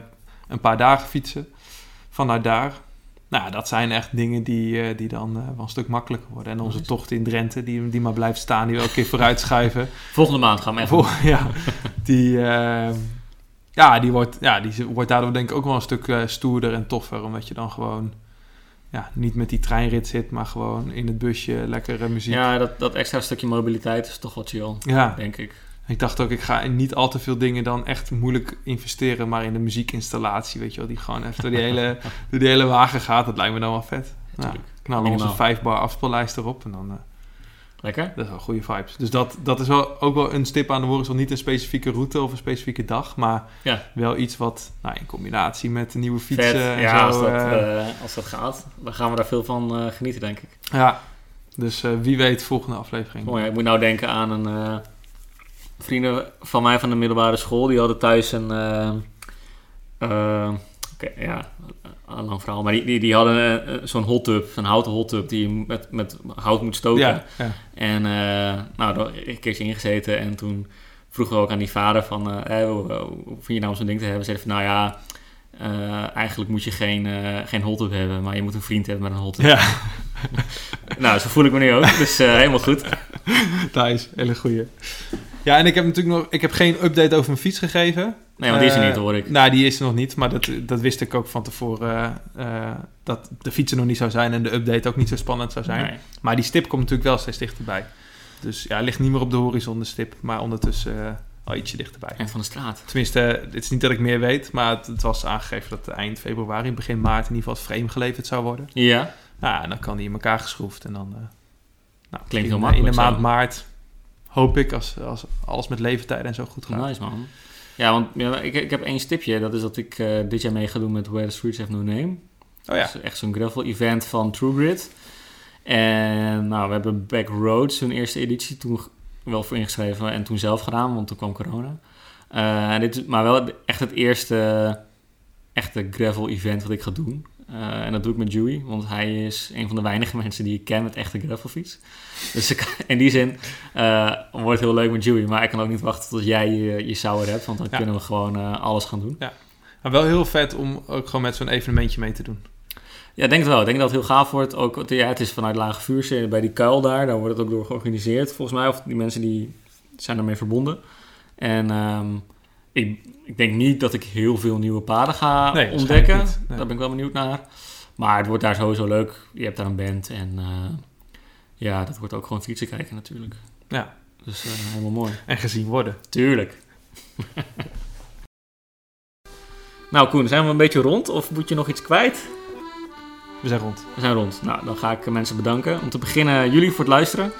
Speaker 2: een paar dagen fietsen vanuit daar. Nou, dat zijn echt dingen die, eh, die dan wel een stuk makkelijker worden. En onze tocht in Drenthe, die, die maar blijft staan, die we elke keer vooruit schuiven.
Speaker 1: Volgende maand gaan we even.
Speaker 2: Vol- ja, die, eh, ja, die, wordt, ja, die wordt daardoor denk ik ook wel een stuk stoerder en toffer. Omdat je dan gewoon ja, niet met die treinrit zit, maar gewoon in het busje lekkere muziek.
Speaker 1: Ja, dat, dat extra stukje mobiliteit is toch wat chill,
Speaker 2: ja.
Speaker 1: denk ik.
Speaker 2: Ik dacht ook, ik ga in niet al te veel dingen dan echt moeilijk investeren, maar in de muziekinstallatie, weet je wel, die gewoon even door die hele, door die hele wagen gaat. Dat lijkt me dan wel vet. Nou,
Speaker 1: tuurlijk.
Speaker 2: knallen onze
Speaker 1: Minimaal.
Speaker 2: vijf bar afspeellijst erop en dan, eh,
Speaker 1: Lekker?
Speaker 2: dat is wel goede vibes. Dus dat, dat is wel ook wel een stip aan de horizon, niet een specifieke route of een specifieke dag, maar
Speaker 1: Ja.
Speaker 2: wel iets wat, nou, in combinatie met de nieuwe fietsen
Speaker 1: Vet.
Speaker 2: en
Speaker 1: Ja,
Speaker 2: zo.
Speaker 1: als dat,
Speaker 2: eh,
Speaker 1: eh, als dat gaat, dan gaan we daar veel van eh, genieten, denk ik.
Speaker 2: ja, dus wie weet volgende aflevering.
Speaker 1: Mooi, ik moet nou denken aan een vrienden van mij van de middelbare school. Die hadden thuis een. Eh, eh, ja, een lang verhaal. Maar die, die, die hadden eh, zo'n hot tub, zo'n houten hot tub die je met, met hout moet stoken.
Speaker 2: Ja, ja.
Speaker 1: En eh, nou, daar een keertje ingezeten en toen vroegen we ook aan die vader van, eh, eh, hoe, hoe vind je nou zo'n ding te hebben? Zeiden van, nou ja, eh, eigenlijk moet je geen, eh geen hot tub hebben, maar je moet een vriend hebben met een hot tub.
Speaker 2: ja.
Speaker 1: Nou, zo voel ik me nu ook, dus eh, helemaal goed.
Speaker 2: Nice, hele goeie. Ja, en ik heb natuurlijk nog, ik heb geen update over mijn fiets gegeven.
Speaker 1: Nee, want die is er
Speaker 2: Eh,
Speaker 1: niet, hoor ik.
Speaker 2: Nou, die is er nog niet, maar dat, dat wist ik ook van tevoren. eh, dat de fiets er nog niet zou zijn en de update ook niet zo spannend zou zijn.
Speaker 1: Nee.
Speaker 2: Maar die stip komt natuurlijk wel steeds dichterbij. Dus ja, ligt niet meer op de horizon, de stip, maar ondertussen eh, al ietsje dichterbij.
Speaker 1: Eind van de straat.
Speaker 2: Tenminste, eh, het is niet dat ik meer weet, maar het, het was aangegeven dat eind februari, begin maart in ieder geval het frame geleverd zou worden.
Speaker 1: Ja,
Speaker 2: Nou, en dan kan die in elkaar geschroefd en dan... eh, nou,
Speaker 1: Klinkt heel
Speaker 2: in- In
Speaker 1: makkelijk
Speaker 2: de maand maart hoop ik, als, als alles met leeftijden en zo goed gaat.
Speaker 1: nice man. Ja, want ja, ik, ik heb één stipje. Dat is dat ik eh, dit jaar mee ga doen met Where the Streets Have No Name.
Speaker 2: Oh ja,
Speaker 1: Dat is echt zo'n gravel event van True Grit. En nou, we hebben Backroads, hun eerste editie, toen wel voor ingeschreven en toen zelf gedaan, want toen kwam corona. Eh, dit is maar wel echt het eerste echte gravel event wat ik ga doen. Eh, en dat doe ik met Dewey, want hij is een van de weinige mensen die ik ken met echte gravelfiets. Dus ik, in die zin eh, wordt het heel leuk met Dewey, maar ik kan ook niet wachten tot jij je, je sauer hebt, want dan
Speaker 2: Ja.
Speaker 1: kunnen we gewoon eh, alles gaan doen.
Speaker 2: maar wel heel vet om ook gewoon met zo'n evenementje mee te doen.
Speaker 1: Ja, ik denk het wel. Ik denk dat het heel gaaf wordt. Ook, ja, het is vanuit Lage Vuursee bij die kuil daar. Daar wordt het ook door georganiseerd, volgens mij. Of die mensen die zijn ermee verbonden. En ehm, ik, ik denk niet dat ik heel veel nieuwe paden ga
Speaker 2: Nee,
Speaker 1: ontdekken.
Speaker 2: Nee.
Speaker 1: Daar ben ik wel benieuwd naar. Maar het wordt daar sowieso leuk. Je hebt daar een band. En eh, ja, dat wordt ook gewoon fietsen kijken natuurlijk.
Speaker 2: Ja.
Speaker 1: Dus eh, helemaal mooi.
Speaker 2: En gezien worden.
Speaker 1: Tuurlijk. nou Koen, zijn we een beetje rond? Of moet je nog iets kwijt?
Speaker 2: We zijn rond.
Speaker 1: We zijn rond. Nou, dan ga ik mensen bedanken. Om te beginnen jullie voor het luisteren.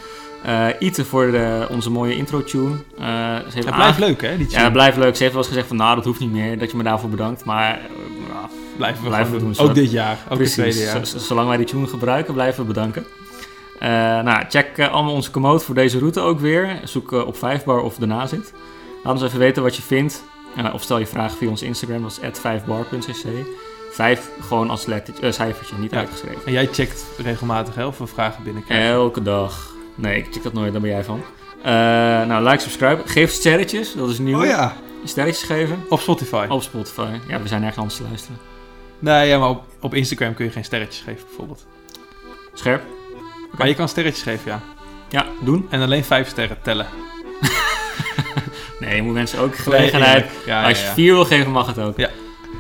Speaker 1: Eh Ite voor de, onze mooie intro-tune. Eh, ze heeft
Speaker 2: blijft leuk, hè? Die
Speaker 1: Ja,
Speaker 2: tune.
Speaker 1: het blijft leuk. Ze heeft wel eens gezegd van, nou, dat hoeft niet meer. Dat je me daarvoor bedankt. Maar eh, nou,
Speaker 2: blijven we,
Speaker 1: blijven we
Speaker 2: doen. Ook dit jaar. Ook
Speaker 1: precies.
Speaker 2: jaar.
Speaker 1: Zolang wij die tune gebruiken, blijven we bedanken. Eh, nou, check eh, allemaal onze commode voor deze route ook weer. Zoek eh, op 5bar of daarna zit. Laat ons even weten wat je vindt. Eh, of stel je vragen via ons Instagram, dat is 5bar.cc. 5 gewoon als lettertje, eh, cijfertje, niet
Speaker 2: Ja.
Speaker 1: uitgeschreven.
Speaker 2: En jij checkt regelmatig hè, of we vragen binnenkrijgen.
Speaker 1: Elke dag. Nee, ik check dat nooit, daar ben jij van. Eh, nou, like, subscribe. Geef sterretjes, dat is nieuw.
Speaker 2: oh ja.
Speaker 1: Sterretjes geven.
Speaker 2: Op Spotify.
Speaker 1: Op Spotify. Ja, we zijn ergens anders te luisteren.
Speaker 2: Nee, ja, maar op, op Instagram kun je geen sterretjes geven, bijvoorbeeld.
Speaker 1: Scherp.
Speaker 2: Maar je kan sterretjes geven, ja.
Speaker 1: Ja, doen.
Speaker 2: En alleen vijf sterren tellen.
Speaker 1: Nee, je moet mensen ook gelegenheid.
Speaker 2: Nee, eerlijk. Ja,
Speaker 1: Als
Speaker 2: ja,
Speaker 1: je vier wil geven, mag het ook.
Speaker 2: Ja.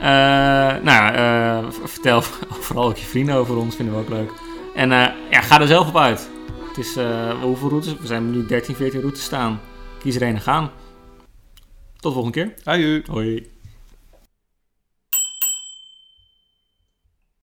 Speaker 1: Eh, nou, ja, eh, vertel vooral ook je vrienden over ons, vinden we ook leuk. En eh, ja, ga er zelf op uit. Het is, hoeveel routes? We zijn nu 13, 14 routes staan. Kies er een en gaan. Tot de volgende keer. Hoi.